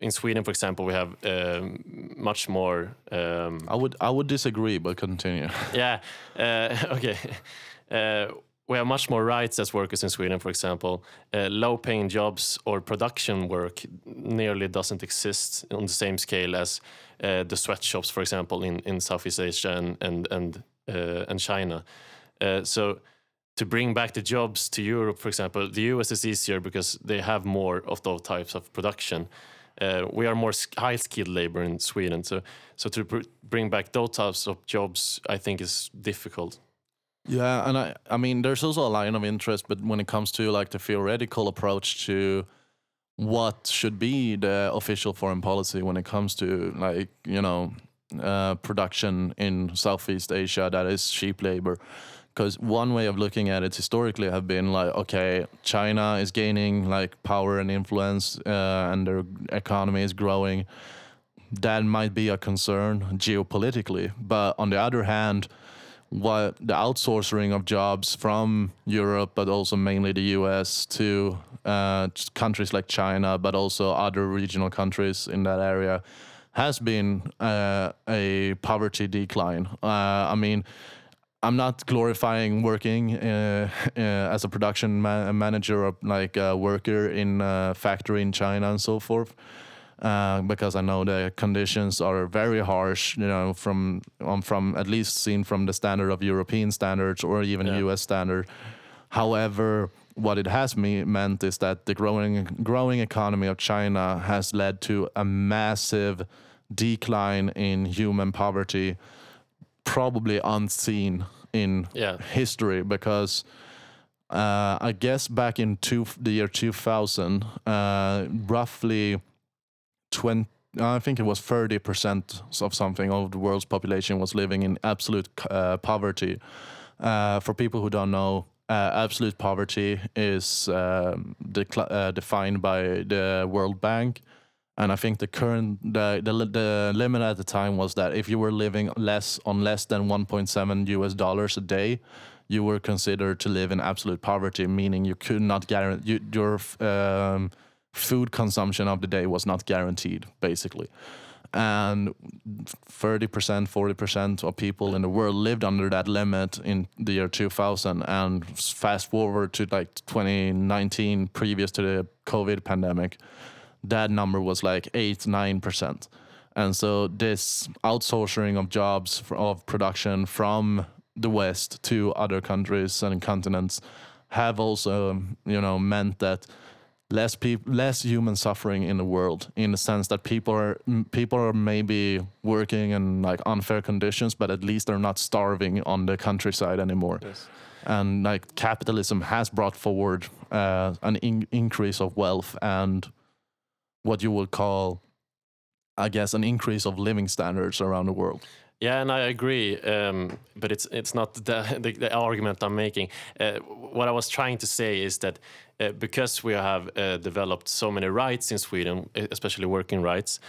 in Sweden, for example, we have um, much more. Um, I would I would disagree, but continue. yeah. Uh, (laughs) okay. Uh, we have much more rights as workers in Sweden, for example. Uh, low-paying jobs or production work nearly doesn't exist on the same scale as uh, the sweatshops, for example, in, in Southeast Asia and and and, uh, and China. Uh, so to bring back the jobs to Europe, for example, the US is easier because they have more of those types of production. Uh, we are more high-skilled labor in Sweden, so so to br- bring back those types of jobs, I think is difficult. Yeah, and I I mean there's also a line of interest, but when it comes to like the theoretical approach to what should be the official foreign policy when it comes to like you know uh, production in Southeast Asia that is cheap labor. Because one way of looking at it historically have been like, okay, China is gaining like power and influence, uh, and their economy is growing. That might be a concern geopolitically, but on the other hand, what the outsourcing of jobs from Europe, but also mainly the U.S. to uh, countries like China, but also other regional countries in that area, has been uh, a poverty decline. Uh, I mean, I'm not glorifying working uh, uh, as a production ma- manager or like a worker in a factory in China and so forth, uh, because I know the conditions are very harsh. You know, from um, from at least seen from the standard of European standards or even Yeah. U.S. standard. However, what it has me meant is that the growing growing economy of China has led to a massive decline in human poverty, probably unseen in Yeah. history because uh, I guess back in two, the year 2000, uh, roughly 20, I think it was 30% of something of the world's population was living in absolute uh, poverty. Uh, for people who don't know, uh, absolute poverty is um, uh, defined by the World Bank. And I think the current the, the the limit at the time was that if you were living less on less than 1.7 US dollars a day, you were considered to live in absolute poverty, meaning you could not guarantee you, your um, food consumption of the day was not guaranteed, basically. And 30%, 40% of people in the world lived under that limit in the year 2000. And fast forward to like 2019, previous to the COVID pandemic, that number was like 8 9%. And so this outsourcing of jobs of production from the West to other countries and continents have also, you know, meant that less people, less human suffering in the world, in the sense that people are people are maybe working in like unfair conditions, but at least they're not starving on the countryside anymore. Yes. And like capitalism has brought forward uh, an in- increase of wealth and what you would call, I guess, an increase of living standards around the world. Yeah, and I agree, um, but it's it's not the, (laughs) the, the argument I'm making. Uh, what I was trying to say is that uh, because we have uh, developed so many rights in Sweden, e- especially working rights,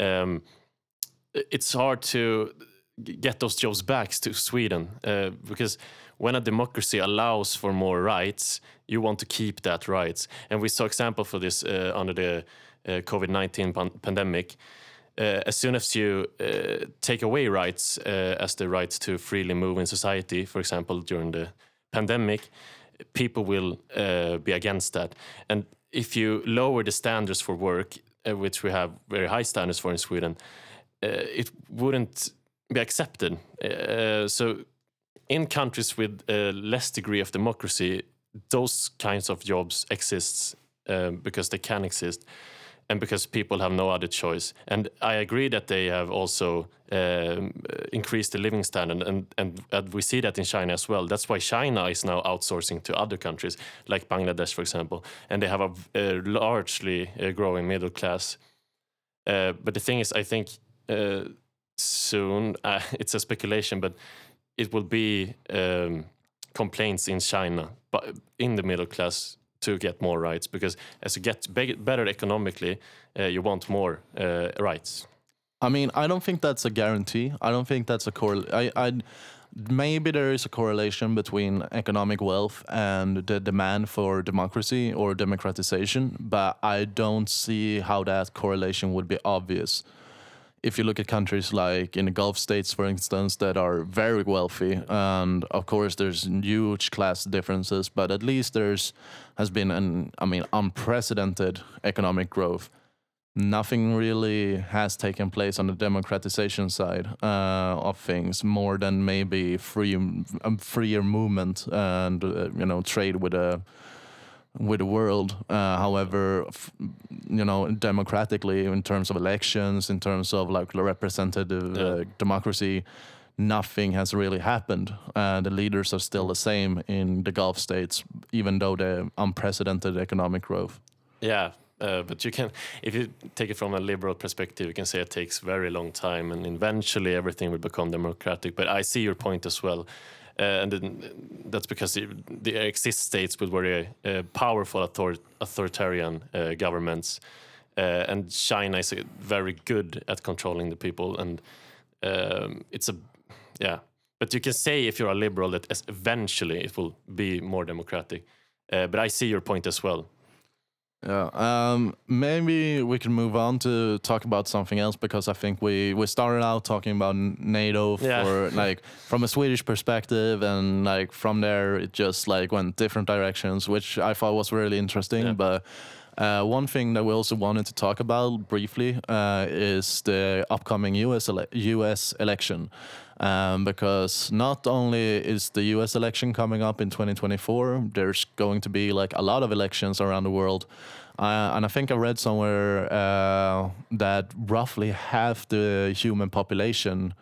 um, it's hard to get those jobs back to Sweden uh, because when a democracy allows for more rights, you want to keep that rights. And we saw example for this under the uh, COVID-19 pan- pandemic. As soon as you take away rights, as the rights to freely move in society, for example, during the pandemic, people will uh, be against that. And if you lower the standards for work, uh, which we have very high standards for in Sweden, uh, it wouldn't be accepted. Uh, so, in countries with a less degree of democracy, those kinds of jobs exist um, because they can exist and because people have no other choice. And I agree that they have also um, increased the living standard, and, and and we see that in China as well. That's why China is now outsourcing to other countries, like Bangladesh, for example, and they have a, a largely uh, growing middle class. Uh, but the thing is, I think uh, soon (laughs) uh, it's a speculation, but it will be um, complaints in China, but in the middle class to get more rights because as you get be- better economically, uh, you want more uh, rights. I mean, I don't think that's a guarantee. I don't think that's a correl. I, I maybe there is a correlation between economic wealth and the demand for democracy or democratization, but I don't see how that correlation would be obvious. If you look at countries like in the Gulf states, for instance, that are very wealthy, and of course there's huge class differences, but at least there's has been an, I mean, unprecedented economic growth. Nothing really has taken place on the democratization side uh, of things more than maybe free um, freer movement and uh, you know trade with a with the world uh, however f- you know democratically in terms of elections in terms of like representative uh, Yeah. democracy nothing has really happened uh, the leaders are still the same in the gulf states even though the unprecedented economic growth Yeah, uh, but you can, if you take it from a liberal perspective, you can say it takes very long time, and eventually everything will become democratic. But I see your point as well, uh, Eh, and then eh, that's because there exist states with very uh, powerful author- authoritarian governments, and China is very good at controlling the people, and um, it's a, yeah. But you can say if you're a liberal that eventually it will be more democratic. But I see your point as well. Yeah. Um, maybe we can move on to talk about something else because I think we we started out talking about NATO Yeah. for like from a Swedish perspective, and like from there it just like went different directions, which I thought was really interesting. Yeah. But uh, one thing that we also wanted to talk about briefly uh, is the upcoming U.S. Ele- U.S. election. Um, because not only is the U.S. election coming up in 2024, there's going to be like a lot of elections around the world, uh, and I think I read somewhere uh, that roughly half the human population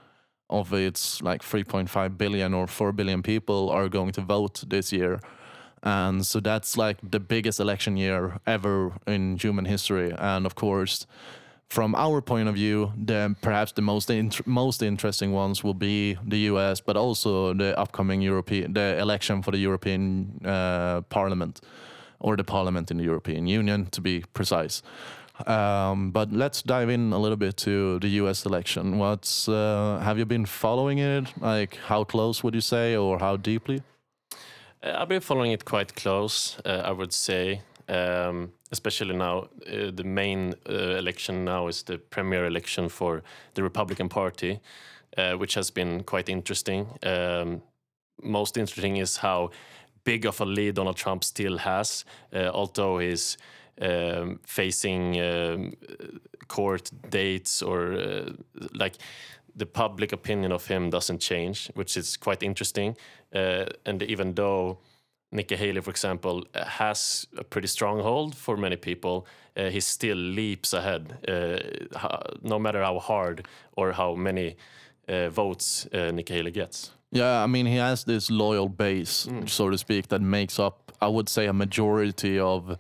of its like 3.5 billion or 4 billion people are going to vote this year. And so that's like the biggest election year ever in human history. And of course, from our point of view, the perhaps the most int- most interesting ones will be the U.S., but also the upcoming European the election for the European uh, Parliament or the Parliament in the European Union, to be precise. Um, but let's dive in a little bit to the U.S. election. What's uh, have you been following it? Like, how close would you say, or how deeply? Uh, I've been following it quite close, uh, I would say. Um, especially now, uh, the main uh, election now is the premier election for the Republican Party, uh, which has been quite interesting. Um, most interesting is how big of a lead Donald Trump still has, uh, although he's um, facing um, court dates or uh, like the public opinion of him doesn't change, which is quite interesting. Uh, and even though Nikki Haley, for example, has a pretty strong hold for many people, uh, he still leaps ahead, uh, no matter how hard or how many uh, votes uh, Nikki Haley gets. Yeah, I mean, he has this loyal base, so to speak, that makes up, I would say, a majority of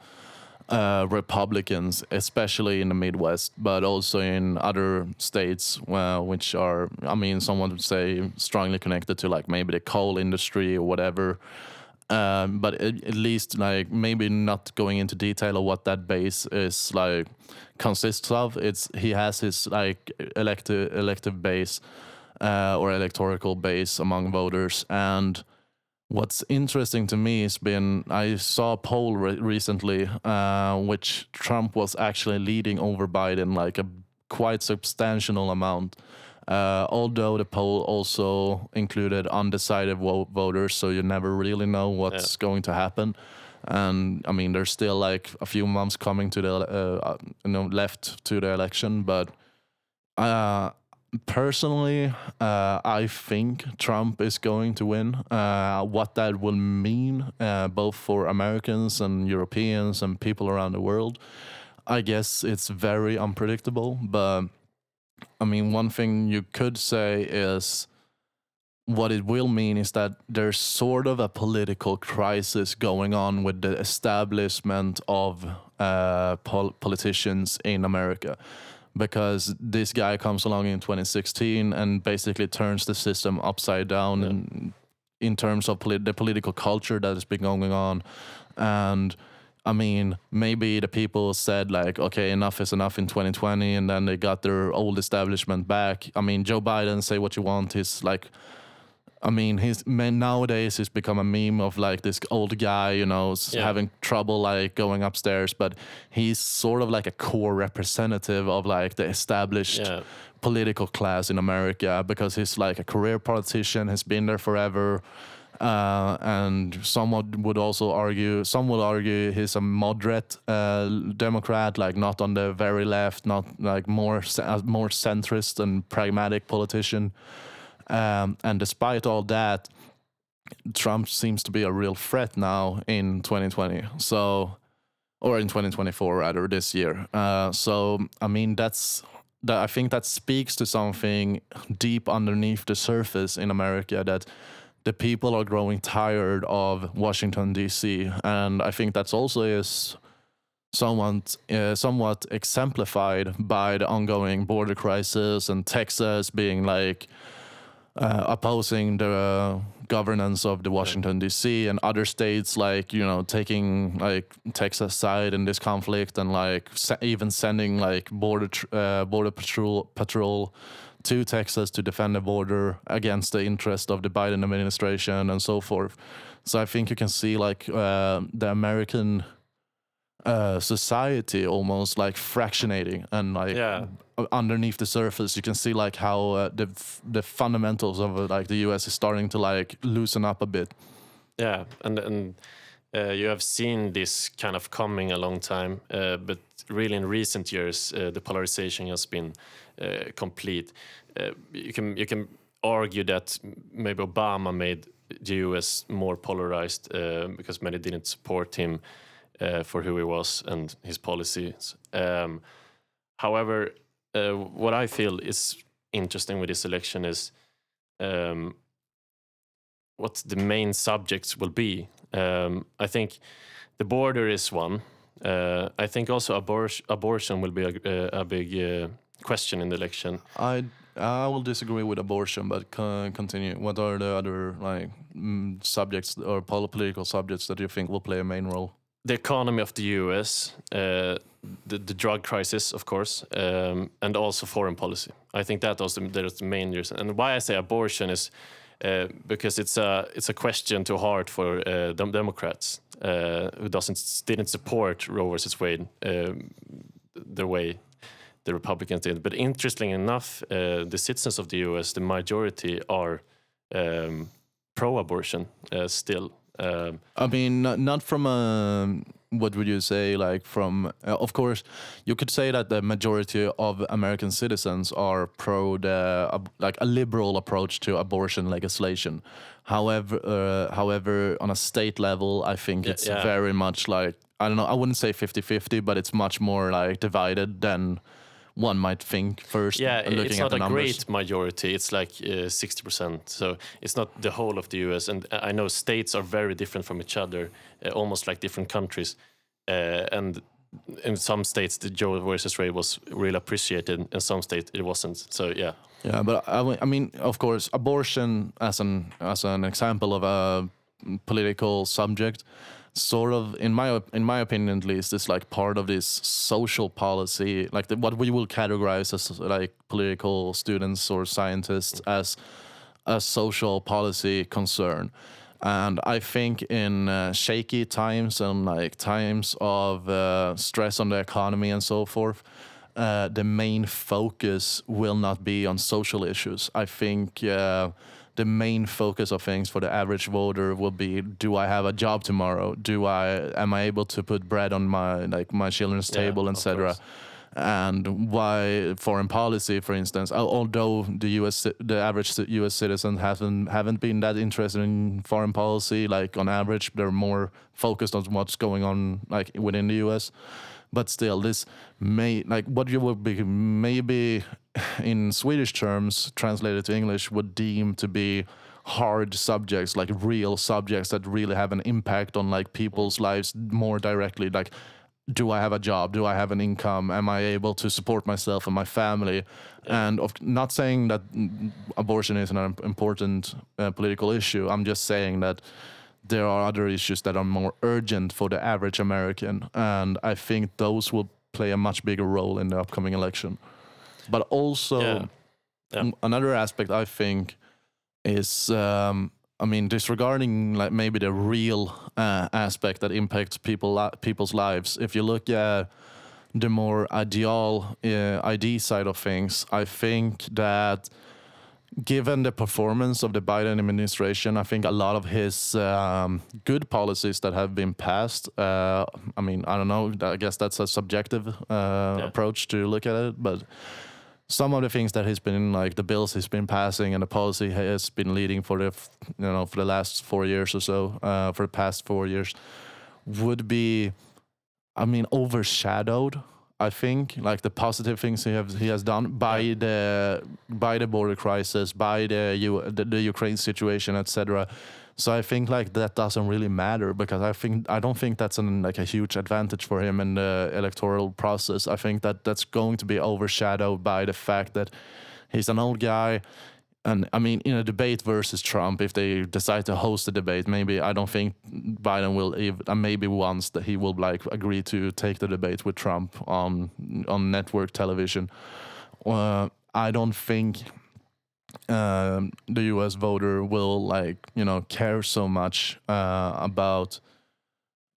uh, Republicans, especially in the Midwest, but also in other states, uh, which are, I mean, someone would say strongly connected to like maybe the coal industry or whatever. Um, but at, at least like maybe not going into detail of what that base is like consists of. It's he has his like elective elective base uh, or electoral base among voters. And what's interesting to me has been I saw a poll re- recently uh, which Trump was actually leading over Biden like a quite substantial amount. Uh, although the poll also included undecided wo- voters, so you never really know what's going to happen. And I mean, there's still like a few months coming to the uh, uh, you know left to the election, but uh, personally, uh, I think Trump is going to win. Uh, what that will mean, uh, both for Americans and Europeans and people around the world, I guess it's very unpredictable. But I mean, one thing you could say is what it will mean is that there's sort of a political crisis going on with the establishment of uh, pol- politicians in America. Because this guy comes along in 2016 and basically turns the system upside down in, in terms of polit- the political culture that has been going on. And I mean, maybe the people said like, okay, enough is enough in 2020, and then they got their old establishment back. I mean, Joe Biden, say what you want, he's like, I mean, he's man nowadays he's become a meme of like this old guy, you know, Yeah. having trouble like going upstairs, but he's sort of like a core representative of like the established Yeah. political class in America because he's like a career politician, has been there forever. Uh, and someone would also argue, some would argue he's a moderate uh, Democrat, like not on the very left, not like more ce- more centrist and pragmatic politician. Um, and despite all that, Trump seems to be a real threat now in 2020. So, or in 2024 rather, this year. Uh, so, I mean, that's that. I think that speaks to something deep underneath the surface in America that the people are growing tired of Washington D.C. And I think that's also is somewhat uh, somewhat exemplified by the ongoing border crisis and Texas being like uh, opposing the governance of the Washington D.C. and other states like you know taking like Texas side in this conflict and like se- even sending like border tr- uh, border patrol patrol to Texas to defend the border against the interest of the Biden administration and so forth. So I think you can see like uh, the American uh, society almost like fractionating and like Yeah. underneath the surface you can see like how uh, the f- the fundamentals of uh, like the US is starting to like loosen up a bit. Yeah, and and uh, you have seen this kind of coming a long time, uh, but really in recent years, uh, the polarization has been complete. Uh, you can you can argue that maybe Obama made the U.S. more polarized uh, because many didn't support him for who he was and his policies. Um, however, what I feel is interesting with this election is. Um, what the main subjects will be. Um, I think the border is one. Uh, I think also abor- abortion will be a, a, a big uh, question in the election. I I will disagree with abortion, but con- continue. What are the other like mm, subjects or pol- political subjects that you think will play a main role? The economy of the U.S., uh, the, the drug crisis, of course, um, and also foreign policy. I think that was the, that the main reason. And why I say abortion is uh, because it's a it's a question to heart for uh, dem- Democrats uh, who doesn't didn't support Roe versus Wade um, the way the Republicans did. But interestingly enough, uh, the citizens of the U.S. the majority are um, pro-abortion uh, still. Um, I mean, not, not from a what would you say like from uh, of course you could say that the majority of American citizens are pro the uh, like a liberal approach to abortion legislation. However, uh, however on a state level, I think Yeah, it's yeah. very much like I don't know, I wouldn't say 50-50, but it's much more like divided than one might think first Yeah, uh, looking it's at not a numbers. great majority. It's like uh, sixty percent. So it's not the whole of the U.S. And I I know states are very different from each other, uh, almost like different countries. Uh, and in some states, the Joe versus Ray was really appreciated. In some states, it wasn't. So yeah, Yeah, but I mean, of course, abortion as an as an example of a political subject, sort of in my in my opinion at least, is like part of this social policy, like the, what we will categorize as like political students or scientists as a social policy concern. And I think in uh, shaky times and like times of uh, stress on the economy and so forth, uh, the main focus will not be on social issues. I think uh, the main focus of things for the average voter will be: Do I have a job tomorrow? Do I am I able to put bread on my like my children's Yeah, table, etc. And why foreign policy, for instance, although the U.S. the average U.S. citizen hasn't haven't been that interested in foreign policy, like on average, they're more focused on what's going on like within the U.S but still this may like what you would be maybe in swedish terms translated to english would deem to be hard subjects like real subjects that really have an impact on like people's lives more directly. Like do i have a job? Do i have an income? Am i able to support myself and my family? And of not saying that abortion is an important uh, political issue. I'm just saying that there are other issues that are more urgent for the average American, and I think those will play a much bigger role in the upcoming election. But also, Yeah. Yeah. another aspect I think is, um, I mean, disregarding like maybe the real uh, aspect that impacts people li- people's lives. If you look at the more ideal uh, ID side of things, I think that given the performance of the Biden administration, I think a lot of his um, good policies that have been passed. Uh, I mean, I don't know. I guess that's a subjective uh, approach to look at it, but some of the things that he's been like the bills he's been passing and the policy he has been leading for the you know for the last four years or so, uh, for the past four years, would be, I mean, overshadowed. I think like the positive things he have he has done by the by the border crisis, by the U, the, the Ukraine situation, etc. So I think like that doesn't really matter because I think I don't think that's an like a huge advantage for him in the electoral process. I think that that's going to be overshadowed by the fact that he's an old guy. And I mean, in a debate versus Trump, if they decide to host a debate, maybe I don't think Biden will even, uh, maybe once that he will like agree to take the debate with Trump on on network television. Uh, I don't think um, the U.S. voter will like you know care so much uh, about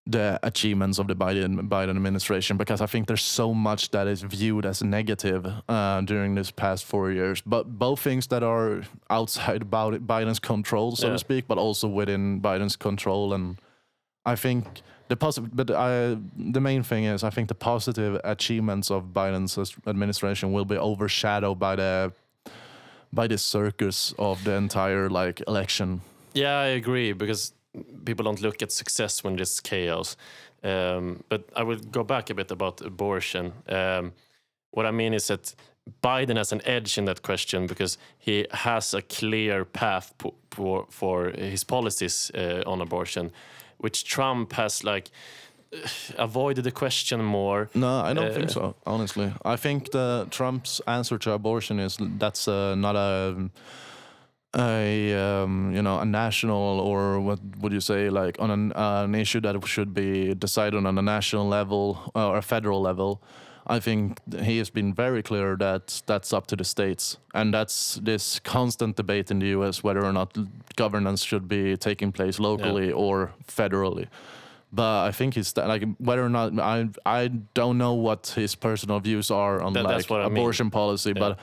the achievements of the Biden Biden administration because I think there's so much that is viewed as negative uh, during this past four years. But both things that are outside (laughs) about Biden's control, so Yeah. to speak, but also within Biden's control. And I think the positive, but I, the main thing is I think the positive achievements of Biden's administration will be overshadowed by the by the circus of the entire like election. Yeah, I agree because people don't look at success when there's chaos. Um, but I will go back a bit about abortion. Um, what I mean is that Biden has an edge in that question because he has a clear path for, for his policies uh, on abortion, which Trump has like (sighs) avoided the question more. No, I don't think Uh, so. Honestly, I think the Trump's answer to abortion is that's uh, not a a um, you know a national or what would you say like on an, uh, an issue that should be decided on a national level or a federal level. I think he has been very clear that that's up to the states, and that's this constant debate in the U.S. whether or not governance should be taking place locally or federally but I think he's like whether or not I I don't know what his personal views are on That- like I mean. abortion policy, but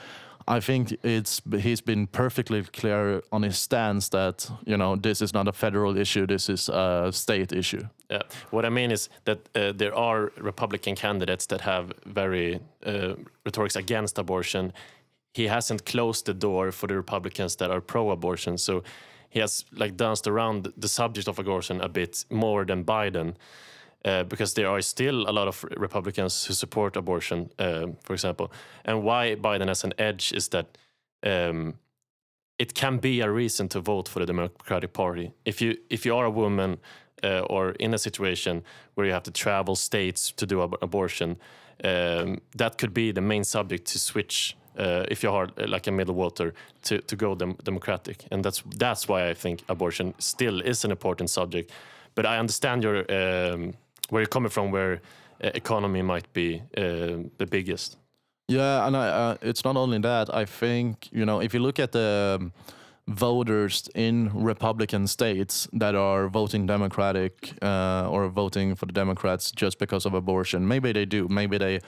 I think it's he's been perfectly clear on his stance that you know this is not a federal issue, this is a state issue. Yeah. What I mean is that uh, there are Republican candidates that have very uh, rhetorics against abortion. He hasn't closed the door for the Republicans that are pro-abortion, so he has like danced around the subject of abortion a bit more than Biden, uh, because there are still a lot of Republicans who support abortion, uh, for example. And why Biden has an edge is that. Um, it can be a reason to vote for the Democratic Party. If you if you are a woman uh, or in a situation where you have to travel states to do ab- abortion, um, that could be the main subject to switch. Uh, if you are uh, like a middle water to, to go dem- democratic, and that's that's why I think abortion still is an important subject. But I understand your um, where you're coming from, where uh, economy might be uh, the biggest. Yeah, and I, uh, it's not only that. I think you know if you look at the um, voters in Republican states that are voting Democratic uh, or voting for the Democrats just because of abortion, maybe they do. Maybe they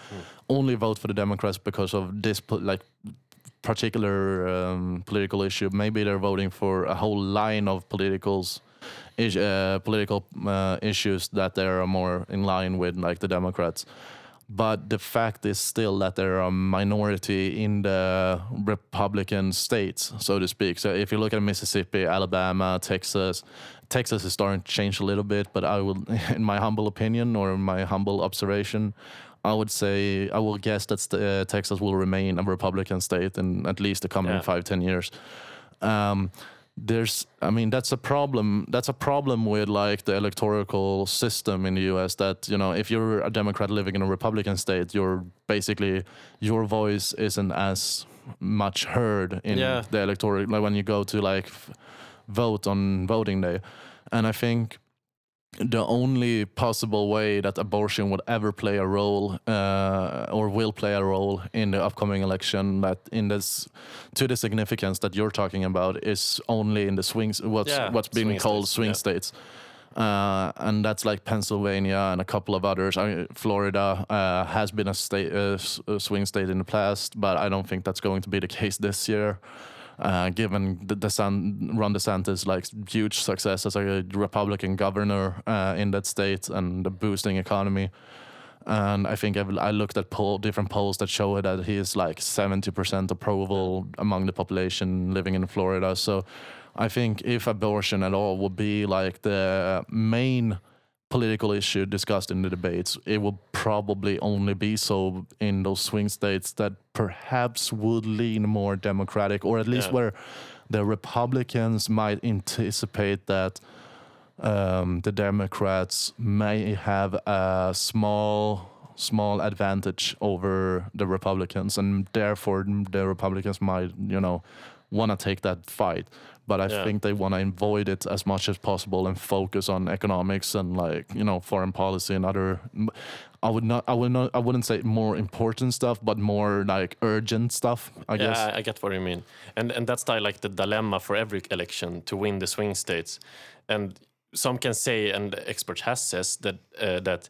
only vote for the Democrats because of this like particular um, political issue. Maybe they're voting for a whole line of politicals. Is- Uh, political uh, issues that they are more in line with, like the Democrats but the fact is still that there are a minority in the Republican states, so to speak. So if you look at Mississippi, Alabama, Texas, Texas is starting to change a little bit, but I will, (laughs) in my humble opinion or my humble observation, I would say I will guess that uh, Texas will remain a Republican state in at least the coming Yeah. five ten years. Um, there's i mean that's a problem that's a problem with like the electoral system in the us that you know if you're a democrat living in a republican state you're basically your voice isn't as much heard in Yeah. the electoral like when you go to like vote on voting day and i think the only possible way that abortion would ever play a role uh, or will play a role in the upcoming election that in this to the significance that you're talking about is only in the swings what's Yeah, what's being swing called states, swing yeah. states uh, and that's like Pennsylvania and a couple of others. I, Florida uh, has been a state uh, s- a swing state in the past, but I don't think that's going to be the (laughs) case this year. Uh, given the, San, Ron DeSantis like huge success as a Republican governor uh, in that state and the boosting economy, and I think I've, I looked at poll, different polls that show that he is like 70% approval among the population living in Florida. So I think if abortion at all would be like the main political issue discussed in the debates, it will probably only be so in those swing states that perhaps would lean more democratic, or at least Yeah. where the Republicans might anticipate that um, the Democrats may have a small small advantage over the Republicans, and therefore the Republicans might, you know, want to take that fight. But I Yeah. think they want to avoid it as much as possible and focus on economics and like you know foreign policy and other. I would not. I would not. I wouldn't say more important stuff, but more like urgent stuff. I guess. Yeah, I get what you mean, and and that's the, like the dilemma for every election to win the swing states, and some can say, and experts has says that uh, that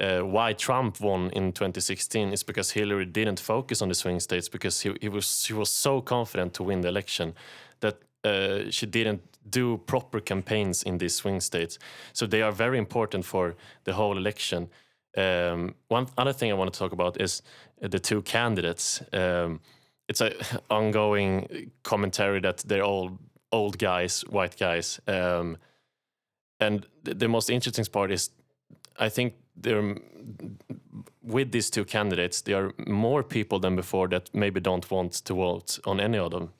uh, why Trump won in 2016 is because Hillary didn't focus on the swing states because he, he was she was so confident to win the election that uh, she didn't do proper campaigns in these swing states. So they are very important for the whole election. Um, one other thing I want to talk about is the two candidates. Um, it's an (laughs) ongoing commentary that they're all old guys, white guys. Um, and the, the most interesting part is, I think there, with these two candidates, there are more people than before that maybe don't want to vote on any of them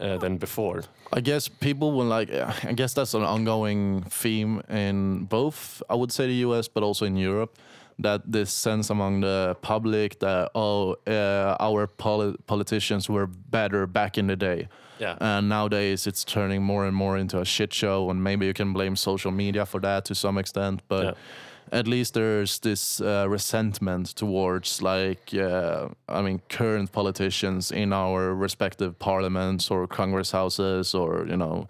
uh, than before. I guess people will like. I guess that's an ongoing theme in both. I would say the U.S., but also in Europe, that this sense among the public that oh, uh, our poli- politicians were better back in the day. Yeah. And nowadays it's turning more and more into a shit show, and maybe you can blame social media for that to some extent, but. Yeah. At least there's this uh, resentment towards, like, uh, I mean, current politicians in our respective parliaments or Congress houses or you know,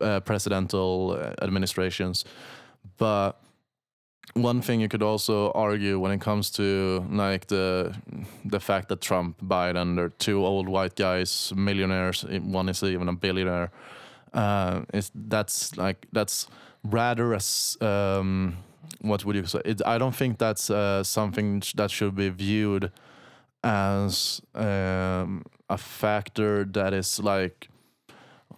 uh, presidential uh, administrations. But one thing you could also argue when it comes to like the the fact that Trump, Biden, they're two old white guys, millionaires. One is even a billionaire. Uh, is that's like that's rather as um, what would you say? It, I don't think that's uh, something that should be viewed as um, a factor that is like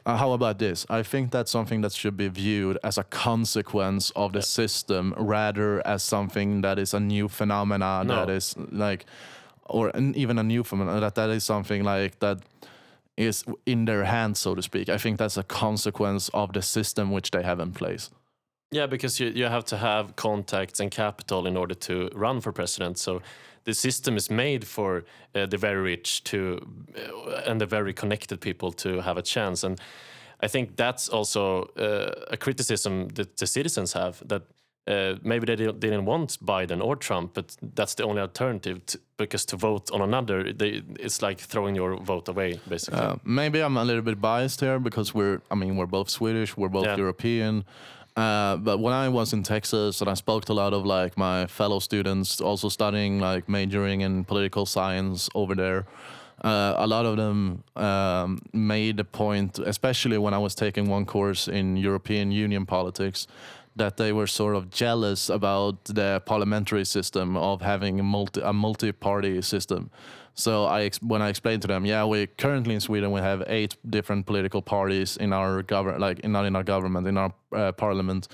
uh, how about this? I think that's something that should be viewed as a consequence of the system rather as something that is a new phenomena No. that is like, or an, even a new phenomenon that that is something like that is in their hands, so to speak. I think that's a consequence of the system which they have in place. Yeah, because you, you have to have contacts and capital in order to run for president. So the system is made for uh, the very rich to uh, and the very connected people to have a chance. And I think that's also uh, a criticism that the citizens have that uh, maybe they didn't- want Biden or Trump, but that's the only alternative to, because to vote on another, they, it's like throwing your vote away, basically. Uh, maybe I'm a little bit biased here because we're, I mean, we're both Swedish, we're both Yeah. European. Uh, but when I was in Texas and I spoke to a lot of like my fellow students, also studying like majoring in political science over there, uh, a lot of them um, made the point, especially when I was taking one course in European Union politics, that they were sort of jealous about the parliamentary system of having a multi a multi-party system. So I ex- when I explained to them, yeah, we currently in Sweden we have eight different political parties in our government, like in, not in our government, in our uh, parliament,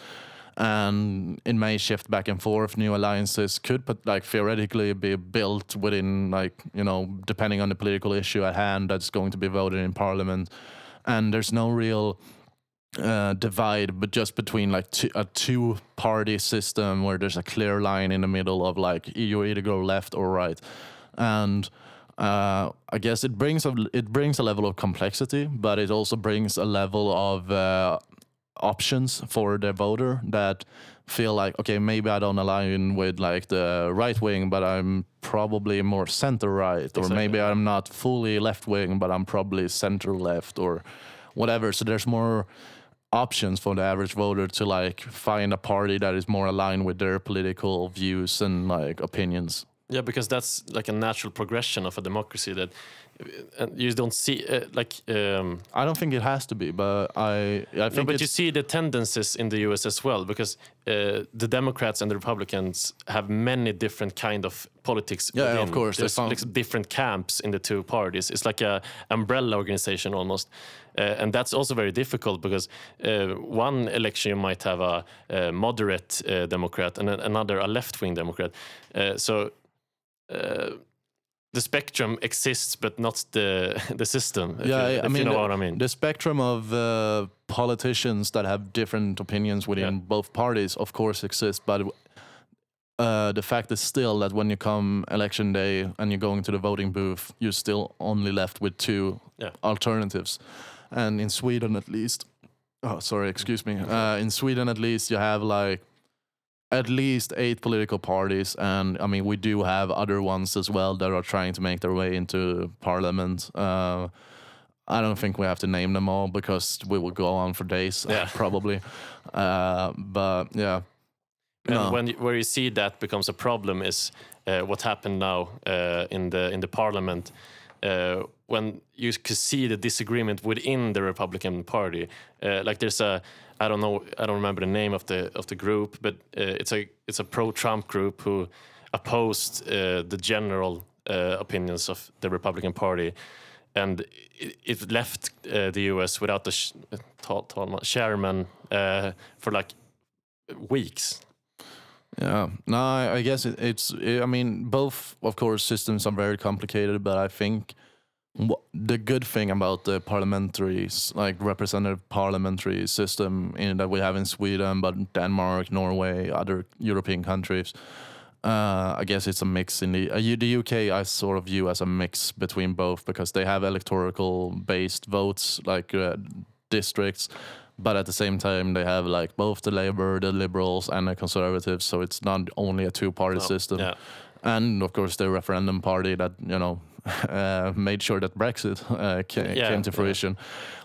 and it may shift back and forth. New alliances could, but like theoretically, be built within like you know depending on the political issue at hand that's going to be voted in parliament, and there's no real uh, divide, but just between like a two party system where there's a clear line in the middle of like you either go left or right, and uh, I guess it brings a it brings a level of complexity, but it also brings a level of uh, options for the voter that feel like okay maybe I don't align with like the right wing, but I'm probably more center right, or maybe I'm not fully left wing, but I'm probably center left or whatever. So there's more options for the average voter to like find a party that is more aligned with their political views and like opinions. Yeah, because that's like a natural progression of a democracy that uh, you don't see uh, like. Um, I don't think it has to be, but I I think no, but you see the tendencies in the U.S. as well, because uh, the Democrats and the Republicans have many different kind of politics. Yeah, yeah, of course, There's like different camps in the two parties. It's like a umbrella organization almost, uh, and that's also very difficult because uh, one election you might have a, a moderate uh, Democrat and another a left-wing Democrat. So. Uh, the spectrum exists, but not the (laughs) the system. Yeah, you, I mean, you know the, what I mean. the spectrum of uh, politicians that have different opinions within Yeah. both parties, of course, exists. But uh, the fact is still that when you come election day and you're going to the voting booth, you're still only left with two Yeah. alternatives. And in Sweden, at least, oh, sorry, excuse me. Uh, in Sweden, at least, you have like at least eight political parties, and I mean, we do have other ones as well that are trying to make their way into parliament. Uh, I don't think we have to name them all because we will go on for days, Yeah. probably. Uh, but yeah, And No. when you, where you see that becomes a problem is uh, what happened now uh, in the in the parliament uh, when you could see the disagreement within the Republican Party. Uh, like there's a I don't know I don't remember the name of the of the group, but uh, it's a it's a pro-Trump group who opposed uh, the general uh, opinions of the Republican Party. And it, it left uh, the U.S. without the sh- talman- chairman uh, for like weeks. Yeah, no, I, guess it, it's. I mean, both of course systems are very complicated, but I think the good thing about the parliamentary, like representative parliamentary system in that we have in Sweden, but Denmark, Norway, other European countries. Uh, I guess it's a mix in the uh, the UK. I sort of view as a mix between both because they have electoral based votes like uh, districts, but at the same time they have like both the Labour, the Liberals, and the Conservatives. So it's not only a two party No, system. yeah. And of course the referendum party that you know (laughs) uh, made sure that Brexit uh, ca- Yeah, came to yeah. fruition.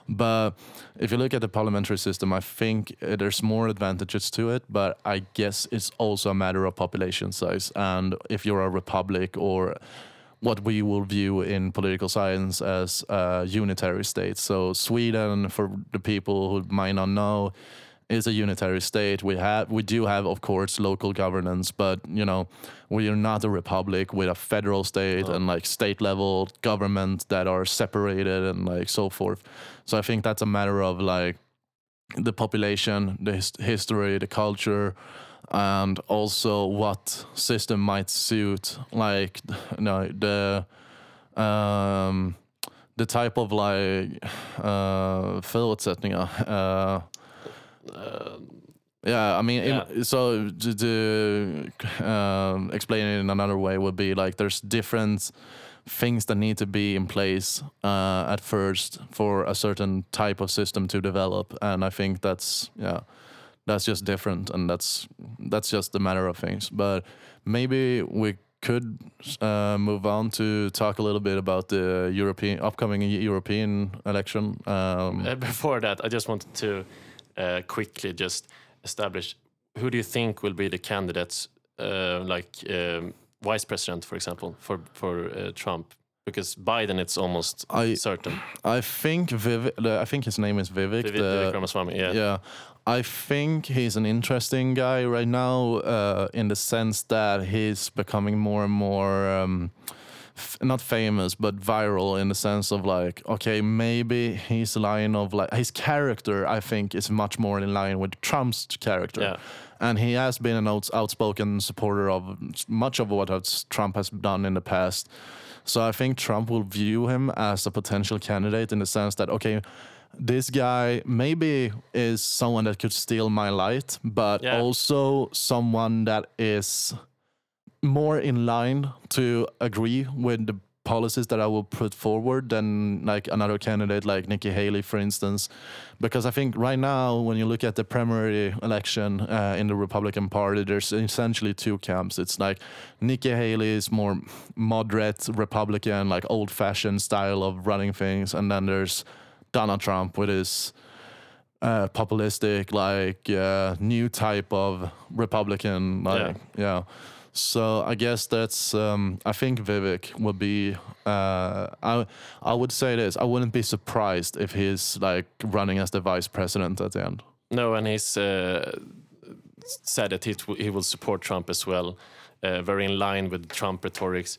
But if you look at the parliamentary system, I think uh, there's more advantages to it. But I guess it's also a matter of population size. And if you're a republic or what we will view in political science as a unitary state. So Sweden, for the people who might not know, is a unitary state. We have we do have of course local governance, but you know we are not a republic with a federal state and like state level government that are separated and like so forth. So I think that's a matter of like the population, the his- history, the culture, and also what system might suit like (laughs) you know the um the type of like uh förutsättningar uh yeah, I mean, in- Yeah. so to, to um, explain it in another way would be like there's different things that need to be in place uh, at first for a certain type of system to develop, and I think that's yeah, that's just different, and that's that's just a matter of things. But maybe we could uh, move on to talk a little bit about the European upcoming European election. Um, Uh, before that, I just wanted to uh, quickly just establish who do you think will be the candidates, uh, like um, vice president, for example, for for uh, Trump? Because Biden, it's almost I- certain. I think Vivek. I think his name is Vivek. Vivek the- Vivek Ramaswamy, yeah. yeah. I think he's an interesting guy right now, uh, in the sense that he's becoming more and more. Um, f- not famous, but viral in the sense of like, okay, maybe his line of like his character, I think, is much more in line with Trump's character. Yeah. And he has been an outs- outspoken supporter of much of what Trump has done in the past. So I think Trump will view him as a potential candidate in the sense that, okay, this guy maybe is someone that could steal my light, but Yeah. also someone that is more in line to agree with the policies that I will put forward than like another candidate like Nikki Haley, for instance. Because I think right now, when you look at the primary election uh, in the Republican Party, there's essentially two camps. It's like Nikki Haley is more moderate Republican, like old fashioned style of running things. And then there's Donald Trump with his uh, populistic, like uh, new type of Republican, like yeah. So I guess that's. Um, I think Vivek would be. Uh, I I would say this. I wouldn't be surprised if he's like running as the vice president at the end. No, and he's uh, said that he, he will support Trump as well, uh, very in line with Trump rhetorics.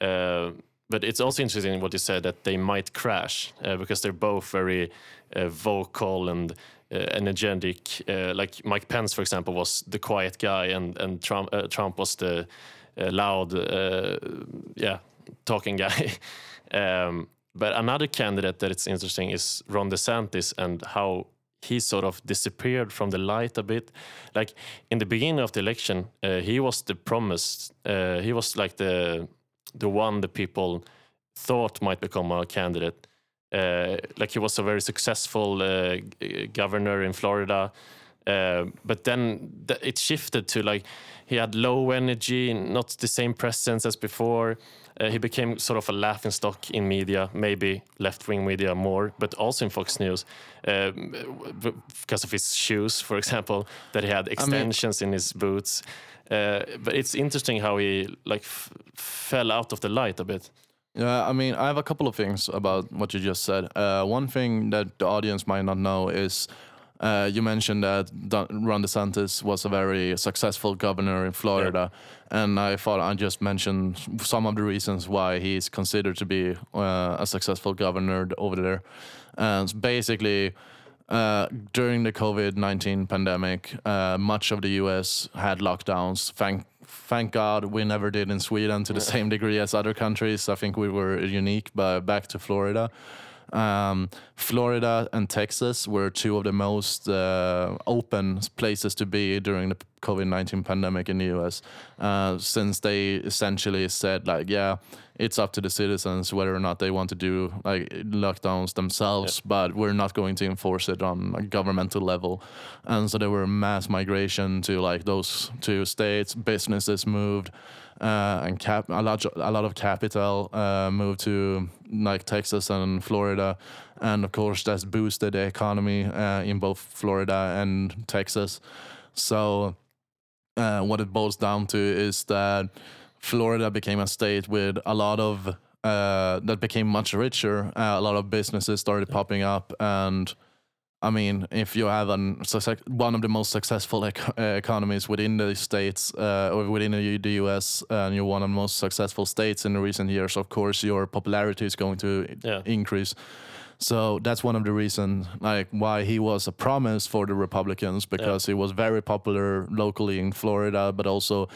Uh, but it's also interesting what you said that they might crash uh, because they're both very uh, vocal and energetic. Uh, like Mike Pence, for example, was the quiet guy, and and Trump uh, Trump was the loud, yeah, talking guy. (laughs) um, but another candidate that it's interesting is Ron DeSantis and how he sort of disappeared from the light a bit. Like in the beginning of the election, uh, he was the promised. Uh, he was like the the one the people thought might become a candidate. Uh, like he was a very successful uh, governor in Florida. Uh, but then th- it shifted to like he had low energy, not the same presence as before. Uh, he became sort of a laughing stock in media, maybe left wing media more, but also in Fox News um, because of his shoes, for example, that he had extensions in his boots. Uh, but it's interesting how he like f- fell out of the light a bit. Yeah, I mean, I have a couple of things about what you just said. Uh, one thing that the audience might not know is uh, you mentioned that Ron DeSantis was a very successful governor in Florida, and I thought I just mentioned some of the reasons why he's considered to be uh, a successful governor over there. And basically, uh, during the COVID 19 pandemic, uh, much of the US had lockdowns. Thank, thank God we never did in Sweden to the same degree as other countries. I think we were unique, but back to Florida. Um, Florida and Texas were two of the most uh, open places to be during the COVID 19 pandemic in the US, uh, since they essentially said, like, yeah, it's up to the citizens whether or not they want to do like lockdowns themselves, but we're not going to enforce it on a governmental level. And so there were mass migration to like those two states, businesses moved. Uh, and cap a lot, a lot of capital uh, moved to like Texas and Florida, and of course that's boosted the economy uh, in both Florida and Texas. So uh, what it boils down to is that Florida became a state with a lot of uh, that became much richer. Uh, a lot of businesses started popping up, and I mean, if you have an one of the most successful ec- uh, economies within the states uh, or within the, U.S. and you're one of the most successful states in the recent years, of course, your popularity is going to Yeah. increase. So that's one of the reasons, like why he was a promise for the Republicans, because he was very popular locally in Florida, but also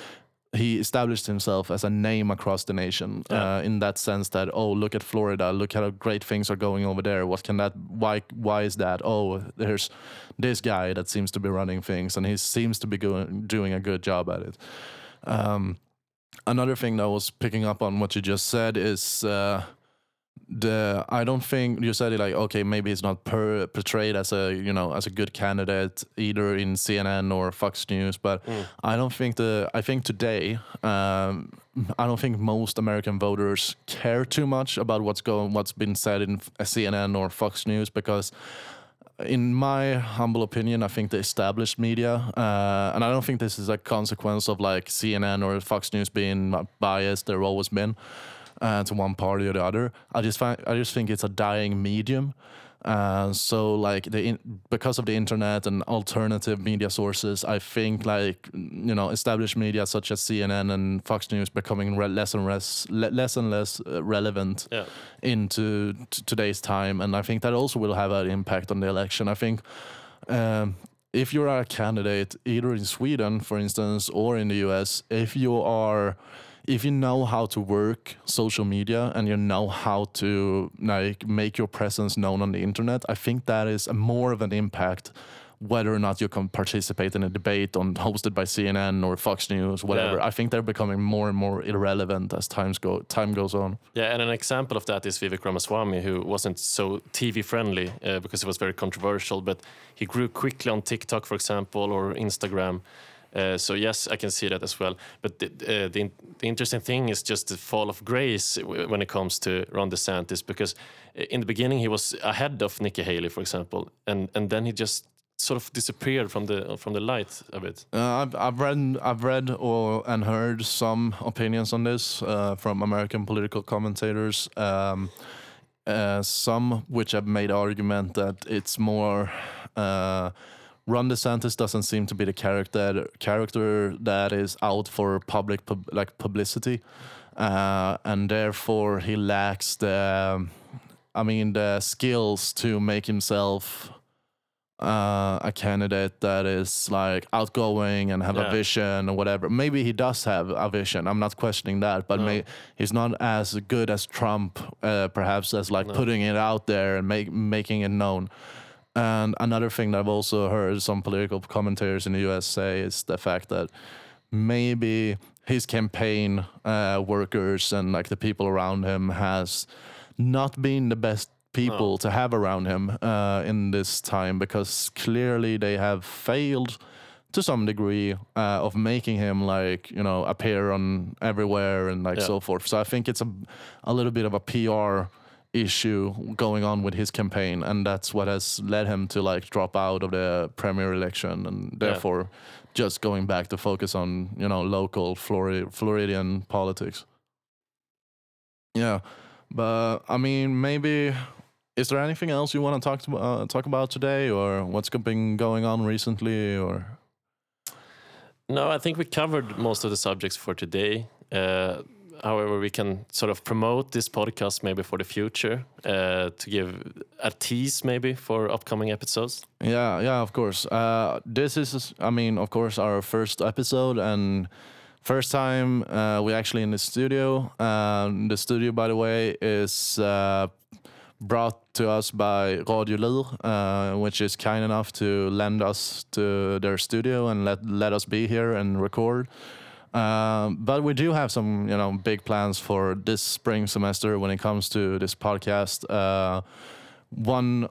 he established himself as a name across the nation. Yeah. Uh, in that sense, that oh, look at Florida, look how great things are going over there. What can that? Why? Why is that? Oh, there's this guy that seems to be running things, and he seems to be going, doing a good job at it. Um, another thing that I was picking up on what you just said is uh, the I don't think you said it like okay maybe he's not per, portrayed as a you know as a good candidate either in CNN or Fox News but I don't think the I think today um, I don't think most American voters care too much about what's going what's been said in CNN or Fox News because in my humble opinion, I think the established media, uh, and I don't think this is a consequence of like CNN or Fox News being biased. They've always been uh, to one party or the other. I just find, I just think it's a dying medium. Uh, so like the in, because of the internet and alternative media sources, I think like you know established media such as CNN and Fox News becoming re- less and less le- less and less uh, relevant Yeah. into t- today's time, and I think that also will have an impact on the election. I think um, if you're a candidate either in Sweden, for instance, or in the US, if you are if you know how to work social media and you know how to like make your presence known on the internet, I think that is a more of an impact whether or not you can participate in a debate on hosted by CNN or Fox News, whatever. Yeah. I think they're becoming more and more irrelevant as times go time goes on. Yeah, and an example of that is Vivek Ramaswamy, who wasn't so TV friendly uh, because it was very controversial, but he grew quickly on TikTok, for example, or Instagram. Uh, so yes, I can see that as well. But the, uh, the, the interesting thing is just the fall of grace when it comes to Ron DeSantis, because in the beginning he was ahead of Nikki Haley, for example, and and then he just sort of disappeared from the from the light a bit. Uh, I've, I've read I've read or and heard some opinions on this uh, from American political commentators. Um, uh, some which have made argument that it's more. Ron DeSantis doesn't seem to be the character character that is out for public pub, like publicity, uh, and therefore he lacks the, I mean, the skills to make himself uh, a candidate that is like outgoing and have Yeah. a vision or whatever. Maybe he does have a vision. I'm not questioning that, but No. may, he's not as good as Trump, uh, perhaps as like putting it out there and make making it known. And another thing that I've also heard some political commentators in the U.S. say is the fact that maybe his campaign uh, workers and like the people around him has not been the best people to have around him uh, in this time because clearly they have failed to some degree uh, of making him like you know appear on everywhere and like Yeah. so forth. So I think it's a a little bit of a PR issue going on with his campaign, and that's what has led him to like drop out of the premier election, and therefore just going back to focus on you know local Flori- Floridian politics. Yeah, but I mean, maybe is there anything else you want to talk to, uh, talk about today, or what's been going on recently, or No, I think we covered most of the subjects for today. Uh, however, we can sort of promote this podcast maybe for the future uh, to give a tease maybe for upcoming episodes. Yeah, yeah, of course. Uh, this is, I mean, of course, our first episode and first time uh, we actually in the studio. Um, the studio, by the way, is uh, brought to us by Radio Lir, uh, which is kind enough to lend us to their studio and let let us be here and record. Um, but we do have some, you know, big plans for this spring semester when it comes to this podcast. Uh, one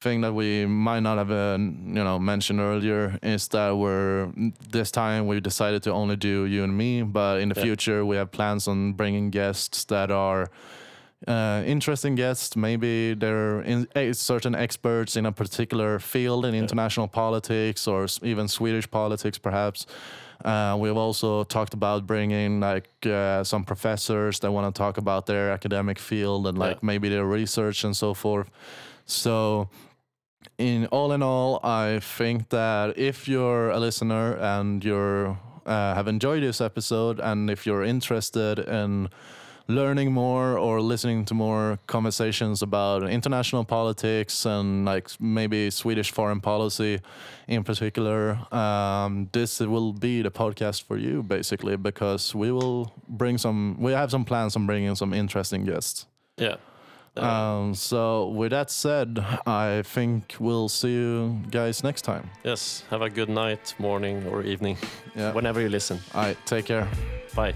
thing that we might not have uh, you know mentioned earlier is that we're this time we decided to only do you and me but in the Yeah. future we have plans on bringing guests that are uh, interesting guests maybe they're in, eh, certain experts in a particular field in international politics or s- even swedish politics perhaps uh, we've also talked about bringing like uh, some professors that want to talk about their academic field and like Yeah. maybe their research and so forth so in all in all, I think that if you're a listener and you're uh, have enjoyed this episode, and if you're interested in learning more or listening to more conversations about international politics and like maybe Swedish foreign policy in particular, um, this will be the podcast for you basically because we will bring some. We have some plans on bringing some interesting guests. Yeah. Um, so with that said, I think we'll see you guys next time. yes. Have a good night, morning, or evening, Yeah. whenever you listen. All right. Take care. Bye.